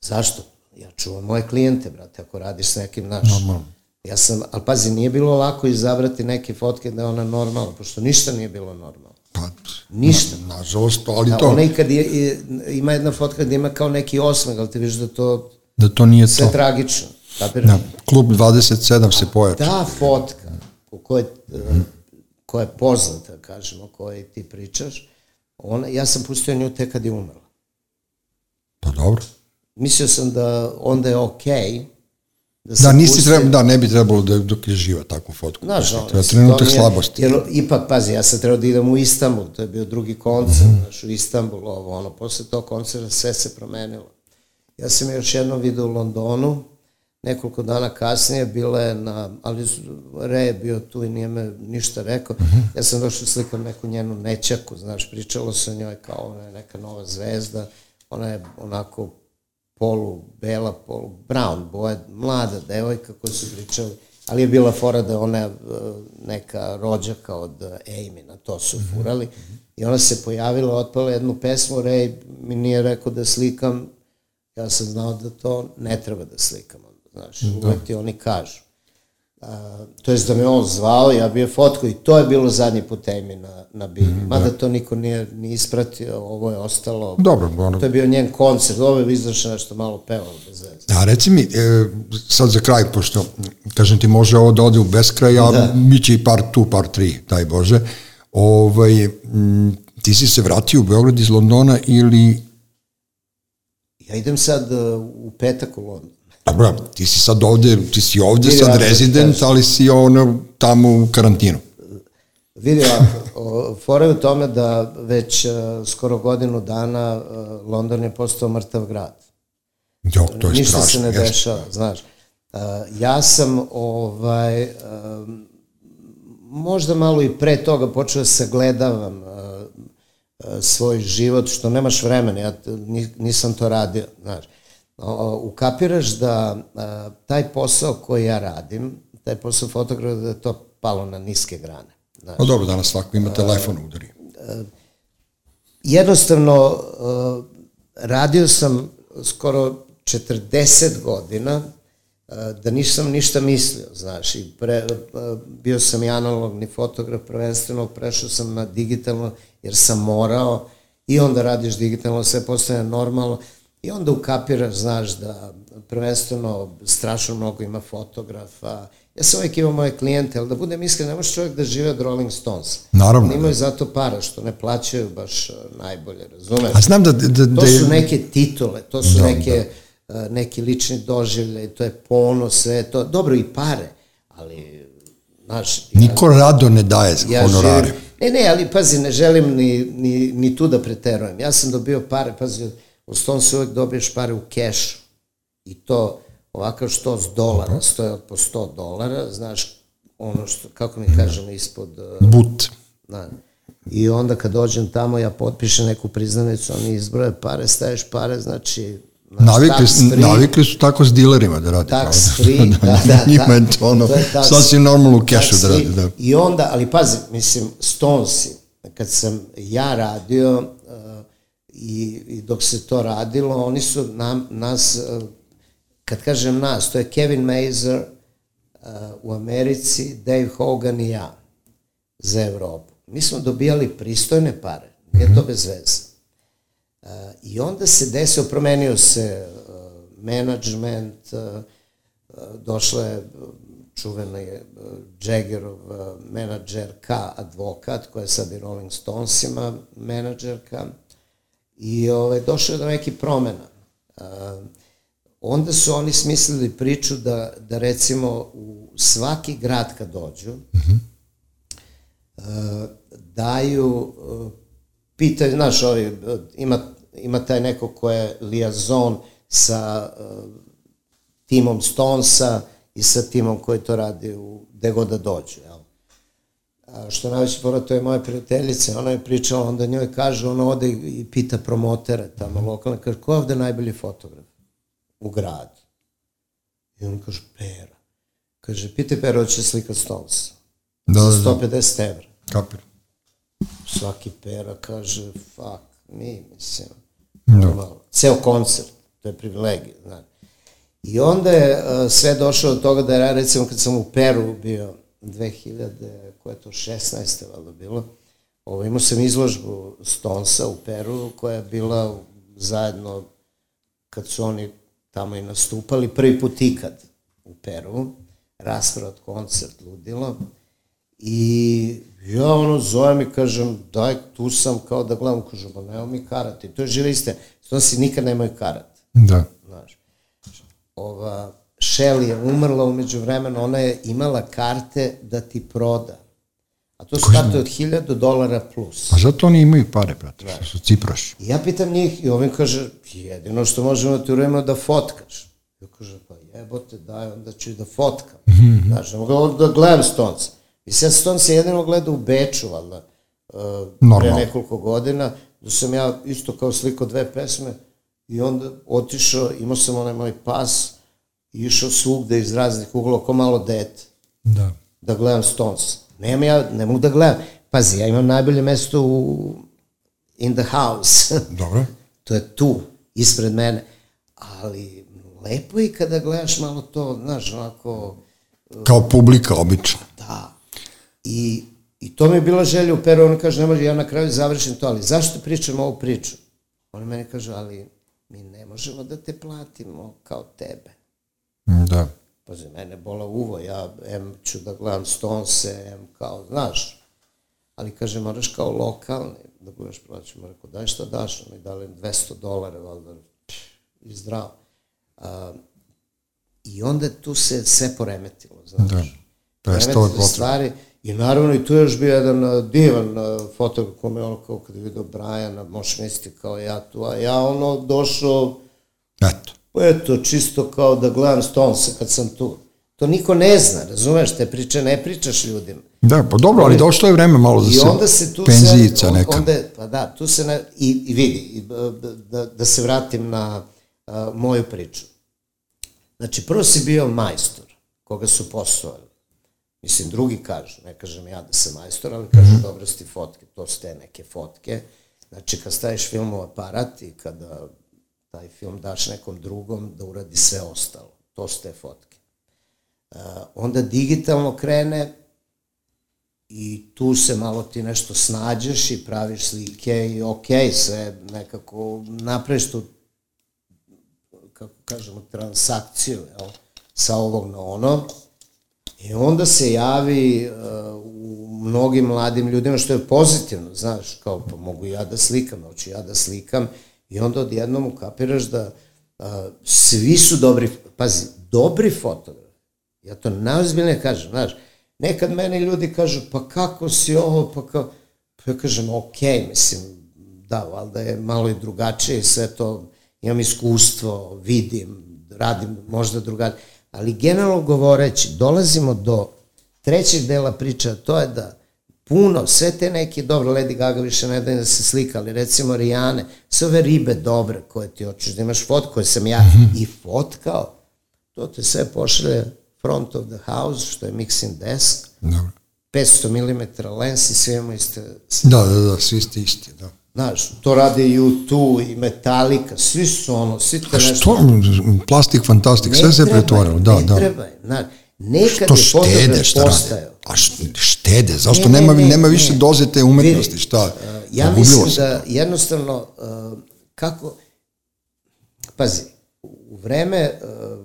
Zašto? Ja čuvam moje klijente, brate, ako radiš s nekim naš. Normalno. Ja sam, ali pazi, nije bilo lako izabrati neke fotke da je ona normalna, pošto ništa nije bilo normalno. Pa, Ništa. Na, nažalost, ali da, to... Ona kad je, ima jedna fotka gde ima kao neki osmeh, ali ti vidiš da to... Da to nije sve to. tragično. Kapiraš? Da, klub 27 se pojača. Ta fotka, u kojoj, mm. koja je poznata, kažemo, o kojoj ti pričaš, ona, ja sam pustio nju tek kad je umrla. Pa dobro. Mislio sam da onda je okej, okay, Da, da nisi pusti... treba, da, ne bi trebalo da dok je živa takvu fotku. Znaš, ono, treba trenutak je, slabosti. Jer, ipak, pazi, ja sam trebao da idem u Istanbul, to je bio drugi koncert, mm -hmm. znaš, u Istanbul, ovo, ono, posle tog koncerta sve se promenilo. Ja sam je još jednom vidio u Londonu, nekoliko dana kasnije, bila je na, ali Re je bio tu i nije me ništa rekao. Mm -hmm. Ja sam došao slikam neku njenu nećaku, znaš, pričalo se o njoj kao ona je neka nova zvezda, ona je onako polu bela, polu brown boja, mlada devojka koja su pričali, ali je bila fora da ona e, neka rođaka od Amy, na to su furali. I ona se pojavila, otpala jednu pesmu, Ray mi nije rekao da slikam, ja sam znao da to ne treba da slikam, znaš, da. uvek ti oni kažu. A, to je da me on zvao, ja bio fotku i to je bilo zadnji put Amy na, na bini. Mm, Mada da. to niko nije ni ispratio, ovo je ostalo. Dobro, ono... To je bio njen koncert, ovo je izrašeno nešto malo pevalo bez veze. A reci mi, e, sad za kraj, pošto, kažem ti, može ovo da ode u beskraj, a da. mi će i par tu, par tri, daj Bože. Ovaj, m, ti si se vratio u Beograd iz Londona ili... Ja idem sad uh, u petak u London. Dobro, ti si sad ovde, ti si ovde Vidi, sad rezident, ali si ono tamo u karantinu. Vidi ovako, fora je u tome da već uh, skoro godinu dana uh, London je postao mrtav grad. Jo, to je Ništa strašno. se ne dešava, znaš. Uh, ja sam ovaj, um, možda malo i pre toga počeo da se gledavam uh, svoj život, što nemaš vremena, ja nisam to radio, znaš ukapiraš da a, taj posao koji ja radim, taj posao fotografa, da je to palo na niske grane. Znaš. Pa dobro, danas svako ima telefon u udari. Jednostavno, radio sam skoro 40 godina da nisam ništa mislio, znaš, i pre, bio sam i analogni fotograf, prvenstveno prešao sam na digitalno, jer sam morao, i onda radiš digitalno, sve postaje normalno, I onda ukapiraš, znaš, da prvenstveno strašno mnogo ima fotografa. Ja sam uvijek imao moje klijente, ali da budem iskren, ne može čovjek da žive od Rolling Stones. Naravno. Oni imaju zato para, što ne plaćaju baš uh, najbolje, razumeš? A znam da... da, da to su neke titule, to su da, neke, da. Uh, neki lični doživlje, to je ponos, sve to. Dobro, i pare, ali, znaš... Niko ja, rado ne daje ja honorare. Živim, ne, ne, ali pazi, ne želim ni, ni, ni tu da preterujem. Ja sam dobio pare, pazi, U se uvek dobiješ pare u kešu. I to ovakav što s dolara, stoje od po 100 dolara, znaš, ono što, kako mi kažemo, ispod... Uh, But. Da. I onda kad dođem tamo, ja potpišem neku priznanicu, oni izbroje pare, staješ pare, znači... navikli, free, navikli su tako s dilerima da radi. Tax free, da, da, da. Njima je to ono, to tax, sasvim normalno u kešu da radi. Da. I onda, ali pazi, mislim, Stonesi, kad sam ja radio, I, i dok se to radilo, oni su nam, nas, eh, kad kažem nas, to je Kevin Mazer uh, u Americi, Dave Hogan i ja za Evropu. Mi smo dobijali pristojne pare, nije to bez veze. Uh, I onda se desio, promenio se uh, management, uh, došla je čuvena je Jaggerov menadžerka, advokat, koja je sad i Rolling Stonesima menadžerka, i ovaj, došlo je do nekih promena. Uh, onda su oni smislili priču da, da recimo u svaki grad kad dođu, mm -hmm. uh, daju, uh, pitaju, znaš, ovi, ima, ima taj neko ko je liazon sa uh, timom Stonesa i sa timom koji to radi u, gde god da dođu, što najveće fora, to je moja prijateljica, ona je pričala, onda njoj kaže, ona ode i pita promotere tamo lokalne, kaže, ko je ovde najbolji fotograf u gradu? I on kaže, Pera. Kaže, pitaj Pera, hoće slika Stonesa. Da, da, da. 150 evra. Kapir. Svaki Pera kaže, fuck, mi, mislim. Da. Ceo koncert, to je privilegija, znači. I onda je uh, sve došlo od toga da ja recimo kad sam u Peru bio 2000, koje je to 16. valjda bilo, ovo, imao sam izložbu Stonesa u Peru koja je bila zajedno kad su oni tamo i nastupali, prvi put ikad u Peru, rasprat koncert ludilo i ja ono zovem i kažem daj tu sam kao da gledam, kažem pa nema mi karate, to je žive iste, Stonesi nikad nemaju karat. Da. Znaš, ova Shelley je umrla umeđu vremena, ona je imala karte da ti proda. A to su karte od 1000 dolara plus. A zato oni imaju pare, brate, što su ciproši. I ja pitam njih i ovim kaže, jedino što možemo da ti urejemo da fotkaš. Ja kaže, pa jebote, daj, onda ću da fotkam. Mm -hmm. Znaš, ne mogu da gledam Stones. I sad Stones je jedino gleda u Beču, valjda, uh, pre nekoliko godina, da sam ja isto kao sliko dve pesme, I onda otišao, imao sam onaj moj pas, išao svugde iz raznih uglova, ko malo dete. Da. Da gledam Stones. Nema ja, ne mogu da gledam. Pazi, ja imam najbolje mesto u in the house. Dobro. to je tu, ispred mene. Ali lepo je kada gledaš malo to, znaš, onako... Kao publika, obično. Da. I, I to mi je bila želja u Peru, on kaže, ne može, ja na kraju završim to, ali zašto pričam ovu priču? On meni kaže, ali mi ne možemo da te platimo kao tebe. Da. Pazi, mene bola uvo, ja em ću da gledam Stonese, em kao, znaš, ali kaže, moraš kao lokalni da budeš plaćen. Rekao, daj šta daš, oni dali 200 dolara, valjda, i zdravo. A, I onda tu se sve poremetilo, znaš. Da. Prestalo je stvari, I naravno i tu je još bio jedan divan fotograf kome ono kao kada je vidio Brajana, možeš misliti kao ja tu, a ja ono došao, eto, eto, čisto kao da gledam Stonesa kad sam tu. To niko ne zna, razumeš, te priče ne pričaš ljudima. Da, pa dobro, ali došlo je vreme malo da se, onda se tu penzijica se, neka. Onda, pa da, tu se, ne, i, i vidi, i, da, da se vratim na a, moju priču. Znači, prvo si bio majstor, koga su poslovali Mislim, drugi kažu, ne kažem ja da sam majstor, ali kažu mm -hmm. dobro sti fotke, to su te neke fotke. Znači, kad staviš film u aparat i kada taj film daš nekom drugom da uradi sve ostalo, to su te fotke. Uh, onda digitalno krene i tu se malo ti nešto snađeš i praviš slike i ok, sve nekako napraviš tu kako kažemo, transakciju, jel, sa ovog na ono, I onda se javi uh, u mnogim mladim ljudima, što je pozitivno, znaš, kao pa mogu ja da slikam, hoću ja da slikam, i onda odjednom ukapiraš da uh, svi su dobri, pazi, dobri fotografi. Ja to najozbiljnije kažem, znaš, nekad meni ljudi kažu, pa kako si ovo, pa kao, pa ja kažem, ok, mislim, da, valjda je malo i drugačije, sve to, imam iskustvo, vidim, radim možda drugačije, ali generalno govoreći, dolazimo do trećeg dela priče, to je da puno, sve te neke, dobro, Lady Gaga više ne da da se slika, ali recimo Rijane, sve ove ribe dobre koje ti hoćeš da imaš fotku koje sam ja mm -hmm. i fotkao, to te sve pošalje front of the house, što je mixing desk, dobro. 500 mm lens i sve imamo iste... Da, da, da, svi ste isti, da. Znaš, to rade i U2 i Metallica, svi su ono, svi te nešto... Što? Plastik, fantastik, sve se pretvorilo, da, da. Ne treba, znaš, nekad što je štede, šta postao. A štede, zašto ne, nema, ne, ne, nema više doze te umetnosti, šta? Uh, ja mislim da jednostavno, uh, kako, pazi, u vreme uh,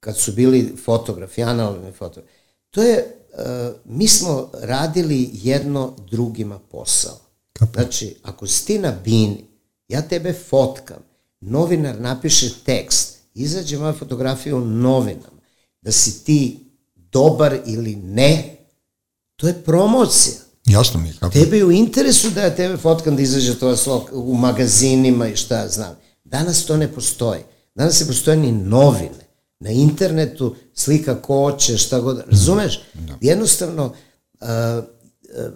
kad su bili fotografi, analogni fotografi, to je, uh, mi smo radili jedno drugima posao. Kako? Znači, ako si ti na bini, ja tebe fotkam, novinar napiše tekst, izađe moja fotografija u novinama, da si ti dobar ili ne, to je promocija. Jasno mi je kako. Tebe je u interesu da ja tebe fotkam da izađe to u magazinima i šta ja znam. Danas to ne postoji. Danas ne postoje ni novine. Na internetu slika ko hoće, šta god. Razumeš? Da. Jednostavno, uh, uh,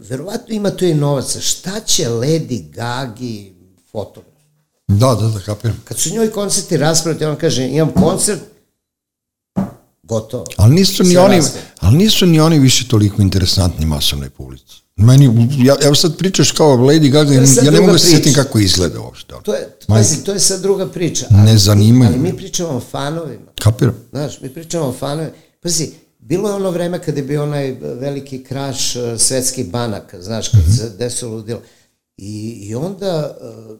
verovatno ima tu i novaca. Šta će Lady Gagi fotograf? Da, da, da, kapiram. Kad su njoj koncerti raspraviti, on kaže, imam koncert, gotovo. Ali nisu ni oni, ali nisu ni oni više toliko interesantni masovnoj publici. Meni, ja, evo sad pričaš kao Lady Gaga, ja ne mogu da se sjetim priča. kako izgleda uopšte. To je, pazi, to je sad druga priča. Ne Ali- zanimaju Ali mi pričamo o fanovima. Kapiram. Znaš, mi pričamo o fanovima. Pazi, bilo je ono vreme kada je bio onaj veliki kraš uh, svetskih banaka, znaš, kad se desilo ludilo. I, I onda uh,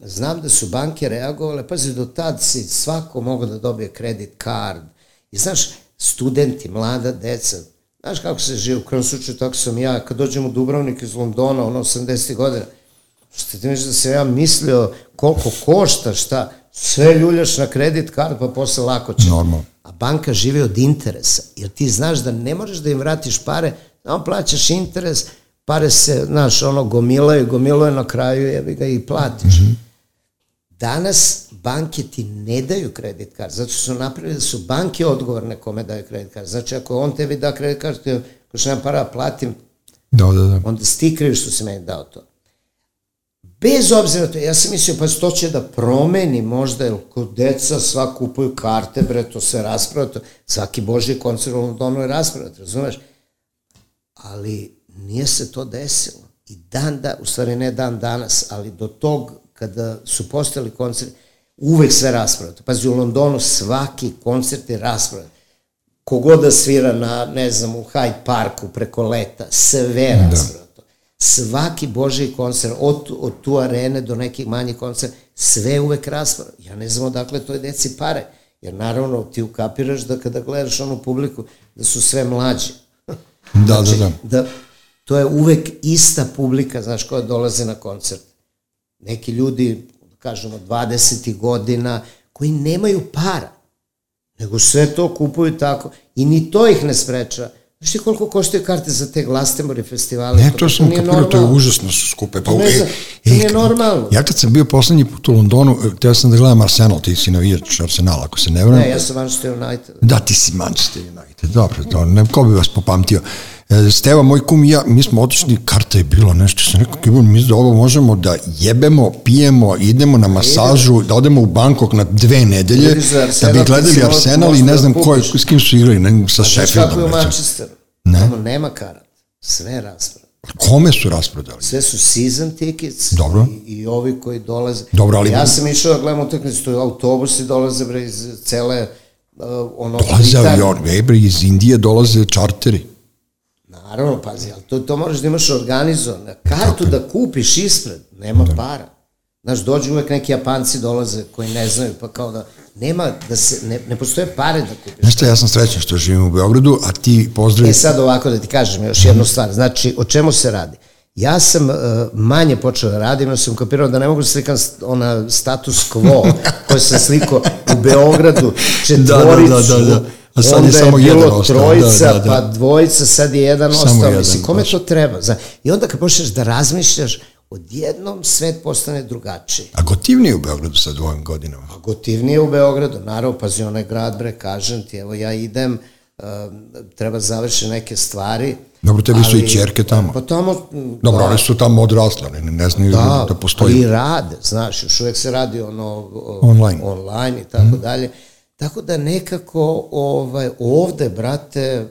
znam da su banke reagovale, pazi, do tad si svako mogao da dobije kredit card. I znaš, studenti, mlada deca, znaš kako se živi, u krvom slučaju tako sam ja, kad dođem u Dubrovnik iz Londona, ono 80. godina, Što ti misliš da sam ja mislio koliko košta, šta, sve ljuljaš na kredit kard pa posle lako će. Normalno. A banka živi od interesa, jer ti znaš da ne možeš da im vratiš pare, samo plaćaš interes, pare se, znaš, ono, gomilaju, gomilaju na kraju, jebi ga i platiš. Mhm. Danas banke ti ne daju kredit kard, zato što su napravili da su banke odgovorne kome daju kredit kard. Znači, ako on tebi da kredit kard, ti, ako što nema para, platim, Da, da, da. onda ti kriv što si meni dao to. Bez obzira to, ja sam mislio, pa to će da promeni možda, jer kod deca sva kupuju karte, bre, to sve raspravate, svaki Boži koncert u Londonu je raspravate, razumeš? Ali nije se to desilo. I dan da, u stvari ne dan danas, ali do tog kada su postali koncerti, uvek sve raspravate. Pazi, u Londonu svaki koncert je raspravate kogod da svira na, ne znam, u Hyde Parku preko leta, sve rasprato. Svaki Božji koncert, od, od tu arene do nekih manjih koncerta, sve uvek rasprava. Ja ne znam odakle toj deci pare. Jer naravno ti ukapiraš da kada gledaš onu publiku, da su sve mlađi. Da, da, da. da to je uvek ista publika, znaš, koja dolaze na koncert. Neki ljudi, kažemo, 20 godina, koji nemaju para, nego sve to kupuju tako i ni to ih ne spreča. Znaš ti koliko koštaju karte za te Glastonbury festivale? Ne, to sam nije kapirao, to je užasno skupe. Pa, Ne e, znam, to e, nije normalno. Ja kad sam bio poslednji put u Londonu, e, teo sam da gledam Arsenal, ti si navijač Arsenala, ako se ne vrem. Ne, ja sam Manchester United. Da, ti si Manchester United, dobro, to, ne, ko bi vas popamtio. Steva, moj kum i ja, mi smo otišli, karta je bila nešto, sam rekao, Kibon, mi da ovo možemo da jebemo, pijemo, idemo na masažu, da odemo u Bangkok na dve nedelje, da bi gledali Arsenal i ne znam ko, je- s kim su igrali, ne, sa Znaš kako je Sheffieldom. u. Manchesteru? Ne. Tamo nema karat. Sve je rasprava. Kome su rasprodali? Sve su season tickets Dobro. I, i ovi koji dolaze. Dobro, ali- Ja sam išao da gledam utakmicu, to je autobusi dolaze bre iz cele uh, ono Dolaze avion, ejbre, iz Indije dolaze čarteri. Naravno, pazi, ali to, to moraš da imaš organizovano. Kartu da kupiš ispred, nema para. Znaš, dođu uvek neki Japanci dolaze koji ne znaju, pa kao da nema, da se, ne, ne postoje pare da kupiš. Znaš šta, ja sam srećan što živim u Beogradu, a ti pozdravi E sad ovako da ti kažem još jednu stvar. Znači, o čemu se radi? Ja sam uh, manje počeo da radim, jer sam kapirao da ne mogu da slikam ona status quo koji sam slikao u Beogradu, četvoricu, Da, da, da, da. A sad je onda je, samo bilo jedan ostao, trojica, da, da, da. pa dvojica, sad je jedan Samo ostao. jedan, Mislim, kome baš. to treba? Zna? I onda kad počneš da razmišljaš, odjednom svet postane drugačiji. A gotivnije u Beogradu sad u ovim godinama. A gotivnije u Beogradu, naravno, pazi, onaj grad, bre, kažem ti, evo ja idem, treba završi neke stvari. Dobro, tebi su i ćerke tamo. Pa tamo, Dobro, da, one su tamo odrasle, ne, ne znaju da, da postoji. i rade, znaš, još uvek se radi ono, Online. Online i tako dalje. Tako da nekako ovaj, ovde, brate,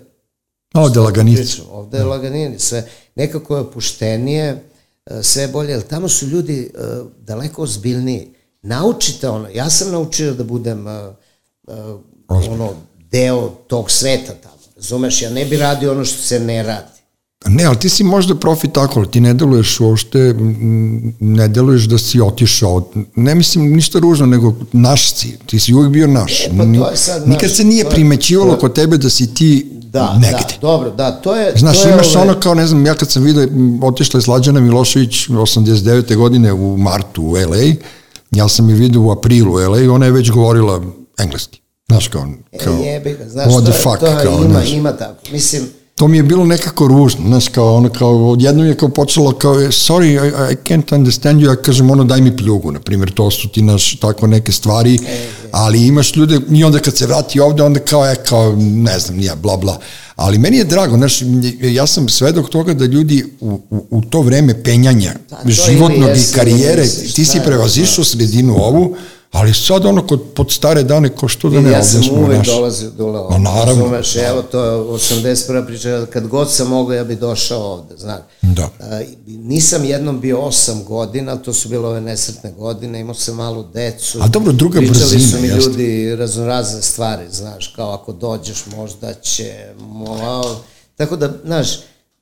Ovde laganice. pričam, ovde je laganini, sve, nekako je opuštenije, e, sve bolje, jer tamo su ljudi e, daleko ozbiljniji. Naučite ono, ja sam naučio da budem e, ono, deo tog sveta tamo, razumeš, ja ne bi radio ono što se ne radi. Ne, ali ti si možda profit tako, ti ne deluješ uopšte, ne deluješ da si otišao. Ne mislim ništa ružno, nego naš si. Ti si uvijek bio naš. E, pa to Ni- je sad, Nikad se nije to je- primećivalo to kod tebe da si ti Da, negde. da, dobro, da, to je... Znaš, to je imaš ovaj- ono kao, ne znam, ja kad sam vidio, otišla je Slađana Milošević 89. godine u martu u LA, ja sam je vidio u aprilu u LA i ona je već govorila engleski. Znaš, kao, kao E, jebi znaš, what the fuck, to je, kao, ima, znaš. ima tako. Mislim, to mi je bilo nekako ružno, znaš, kao ono, kao, odjednom je kao počelo kao, sorry, I, I can't understand you, ja kažem, ono, daj mi pljugu, na primjer, to su ti naš, tako neke stvari, ali imaš ljude, i onda kad se vrati ovde, onda kao, e, kao, ne znam, nije, bla, bla, ali meni je drago, znaš, ja sam svedok toga da ljudi u, u, u to vreme penjanja Da, životnog i karijere, ti si prevazišao sredinu ovu, ali sad ono kod, pod stare dane, ko što da ne, ja sam uvek znaš. dolazio dole ovde. Ma, naravno. Razumeš, evo, to je 81. priča, kad god sam mogao, ja bi došao ovde, znaš. Da. A, nisam jednom bio 8 godina, to su bile ove nesretne godine, imao sam malu decu. A dobro, druga Pričali brzina, su mi jeste. ljudi raznorazne stvari, znaš, kao ako dođeš možda će, mo, tako da, znaš,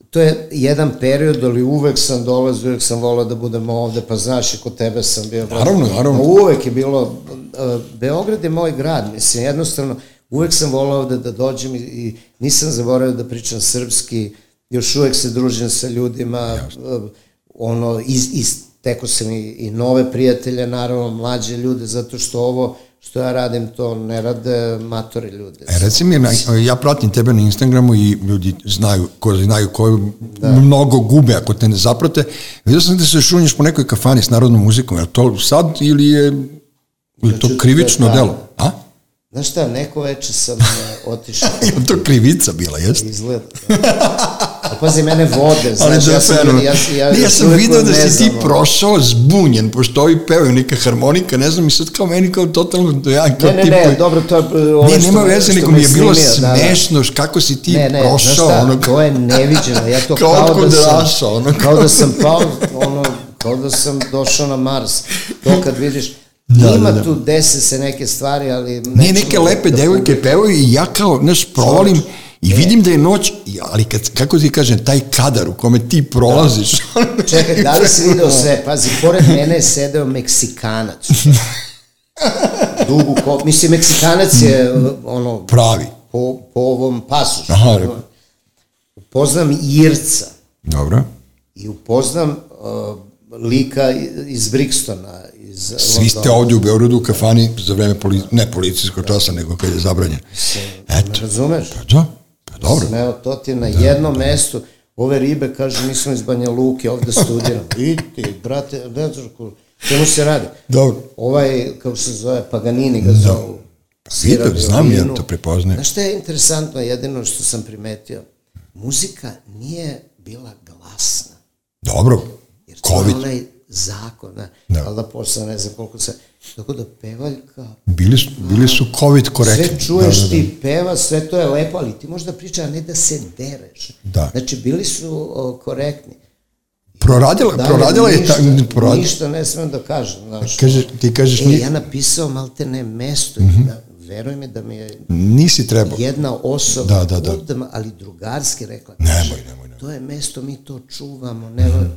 to je jedan period, ali uvek sam dolazio, uvek sam volao da budem ovde, pa znaš i kod tebe sam bio. Naravno, naravno. Uvek je bilo, uh, Beograd je moj grad, mislim, jednostavno, uvek sam volao da, da dođem i, i nisam zaboravio da pričam srpski, još uvek se družim sa ljudima, uh, ono, iz, iz, teko sam i, i nove prijatelje, naravno, mlađe ljude, zato što ovo što ja radim, to ne rade matori ljude. E, reci mi, na, ja pratim tebe na Instagramu i ljudi znaju, ko znaju ko da. mnogo gube ako te ne zaprate. Vidio sam da se šunješ po nekoj kafani s narodnom muzikom. Je to sad ili je, ili to ti krivično da delo? A? Znaš šta, neko veče sam uh, otišao, li to krivica bila, jeste? izgleda. A pazi, mene vode, znaš, da ja sam, ja, ja, Ne, ja još sam vidio da ne si ti prošao zbunjen, pošto ovi pevaju neka harmonika, ne znam, i sad kao meni kao totalno, da ja kao Ne, ne, ne, koji- dobro, to je... ovo Ne, nema veze, nego mi je bilo snimio, da, da. smešno kako si ti Ne, ne, prošao. šta, ono, to je neviđeno, ja to Kao kao, da sam, rašao, ono. kao da sam pao, ono, kao da sam došao na Mars, to kad vidiš, Da, ima da, da. tu, dese se neke stvari, ali... Ne, nećemo neke da- lepe da devojke pevaju i ja kao, znaš, provalim i vidim da je noć, ali kad, kako ti kažem, taj kadar u kome ti prolaziš. Čekaj, da li si video sve? Pazi, pored mene je sedeo Meksikanac. Dugu ko... Mislim, Meksikanac je, ono, Pravi. po, po ovom pasušu. Aha, rekao. Upoznam Irca Dobro. i upoznam uh, lika iz Brixtona, iz Svi ste ovdje u Beogradu u kafani za vreme poli, ne policijskog časa, nego kad je zabranjen. Eto. Razumeš? Pa da, pa dobro. Evo, to ti je na jednom mestu, ove ribe, kaže, smo iz Banja Luke, ovde studiram. Idi, brate, ne znaš ko, čemu se radi? Dobro. Ovaj, kako se zove, Paganini ga zovu. svira Vidim, znam ja to prepoznajem. Znaš šta je interesantno, jedino što sam primetio? Muzika nije bila glasna. Dobro. Jer Covid. onaj zakon, ne, Da. ali da posle ne znam koliko se... Tako da pevaljka, Bili su, bili su COVID korektni. sve čuješ Da, da, da. ti peva, sve to je lepo, ali ti možda priča, a ne da se dereš. Da. Znači, bili su o, korektni. Proradila, Dalje, proradila je... ništa, Ta, prorad, ništa ne smem da kažem. Znaš, kaže, ti kažeš, e, ni, ja napisao malte ne mesto, Mhm. i da, veruj mi da mi je nisi trebao. jedna osoba, Da, da, da. odmah, ali drugarski rekla, Nemoj, nemoj, nemoj. to je mesto, mi to čuvamo, nemoj.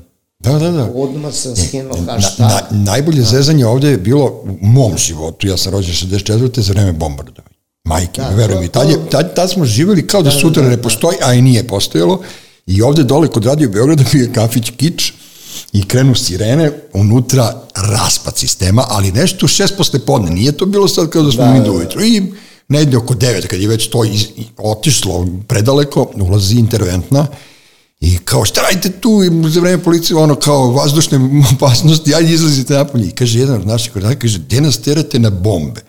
Da, da, da. Odmah sam skinuo Na, hashtag. na, najbolje zezanje ovde je bilo u mom životu, ja sam rođen 64. za vreme bombardovanja. Majke, Da, da, verujem mi, tad, je, tad, tad smo živjeli kao da, sutra ne postoji, a i nije postojalo. I ovde dole kod Radio Beograda bio je kafić Kič i krenu sirene, unutra raspad sistema, ali nešto šest posle podne, nije to bilo sad kao da smo Da, mi da, do da. ujutru. I negde oko devet, kad je već to iz, i- otišlo predaleko, ulazi interventna I kao, šta radite tu I za vreme policije, ono kao vazdušne opasnosti, ajde izlazite napolje. I kaže jedan od naših koordinata, kaže, gde nas terate na bombe?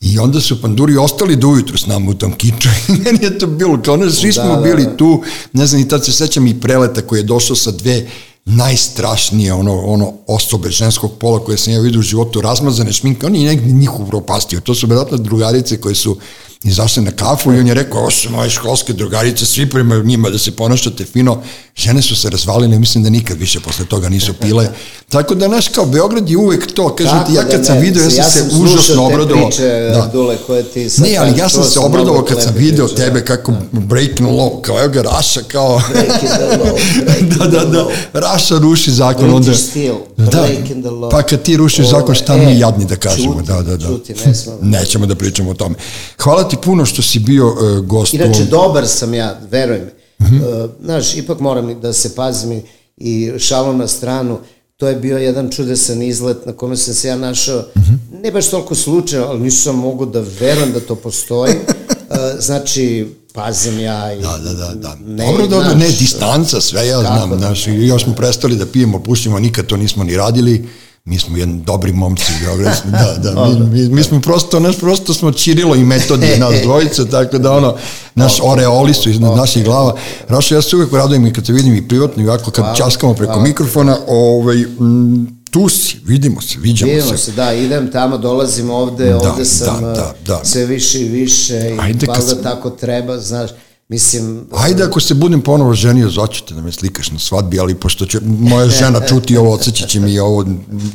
I onda su panduri ostali do ujutru s nama u tom kiču i meni je to bilo kao, ono, svi smo Da, da, bili da. tu, ne znam, i tad se sećam i preleta koji je došao sa dve najstrašnije ono, ono osobe ženskog pola koje sam ja vidio u životu, razmazane šminke, on je negdje njih upropastio. To su vjerojatno drugarice koje su izašle na kafu i on je rekao, ovo su moje školske drugarice, svi prema njima da se ponašate fino. Žene su se razvalile, mislim da nikad više posle toga nisu pile. Tako da, znaš, kao Beograd je uvek to, kažem ti, ja kad da sam video, ja sam se užasno obradovao. Ja te priče, Dule, koje ti sad Ne, ali ja sam se obradovao kad sam video priče, tebe da. kako breaking law, kao evo ga Raša, kao... Breaking the law, breaking da, da, da. Raša ruši zakon, onda... Steel, Da, breaking the law. pa kad ti rušiš Ove, zakon, šta e, mi jadni da kažemo, čuti, da, da, da. čuti, ne smemo. Nećemo da pričamo o tome. Hvala ti puno što si bio uh, gost Inače, ovom- dobar sam ja, veruj mi. Mhm. Uh, znaš, ipak moram da se pazim i- šalom na stranu. To je bio jedan čudesan izlet na kome sam se ja našao, Mhm. ne baš toliko slučajno, ali nisam mogu da verujem da to postoji. Uh, znači, pazim ja i... Da, da, da, da. Ne, dobro, dobro, znaš, ne, distanca, sve ja znam, da i još smo prestali da pijemo, pušimo, nikad to nismo ni radili, mi smo jedni dobri momci, Beogradski, da, da, mi, mi, mi smo prosto, naš, prosto smo Čirilo i Metodije, nas dvojice, tako da ono, naš oreoli su iznad naših glava. Rašo, ja se uvek radujem i kad te vidim i privatno, i ovako kad časkamo preko mikrofona, ovaj, m, tu si, vidimo se, viđamo Vidimo se. se, da, idem tamo, dolazim ovde, Da, ovde sam da, da, da. sve više i više i Ajde, valjda sam- tako treba, znaš, mislim... Ajde ako se budem ponovo ženio, zvaćete da me slikaš na svadbi, ali pošto će moja žena čuti ovo, odsjeći će mi ovo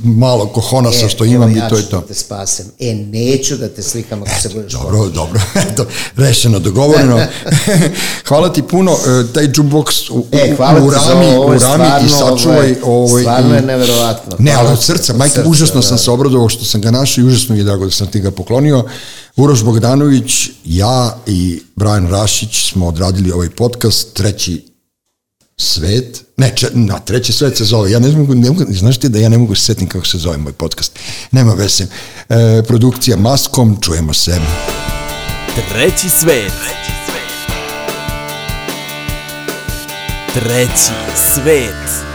malo kohonasa što imam evo, i ja to je ću to. da te spasem. E, neću da te slikam ako se budeš Dobro, dobro, eto, rešeno, dogovoreno. hvala ti puno, e, taj jukebox u, E, hvala u rami, ovo, u rami i stvarno, sačuvaj. ovo je- Ovaj, stvarno je i- neverovatno. Ne, ali od srca, majke, užasno da. sam se obradovao što sam ga našao i užasno mi je drago da sam ti ga poklonio. Uroš Bogdanović, ja i Brian Rašić smo odradili ovaj podcast, treći svet, ne, če, na, treći svet se zove, ja ne mogu, ne mogu, znaš ti da ja ne mogu se setim kako se zove moj podcast, nema veze. E, produkcija Maskom, čujemo se. Treći svet. Treći svet.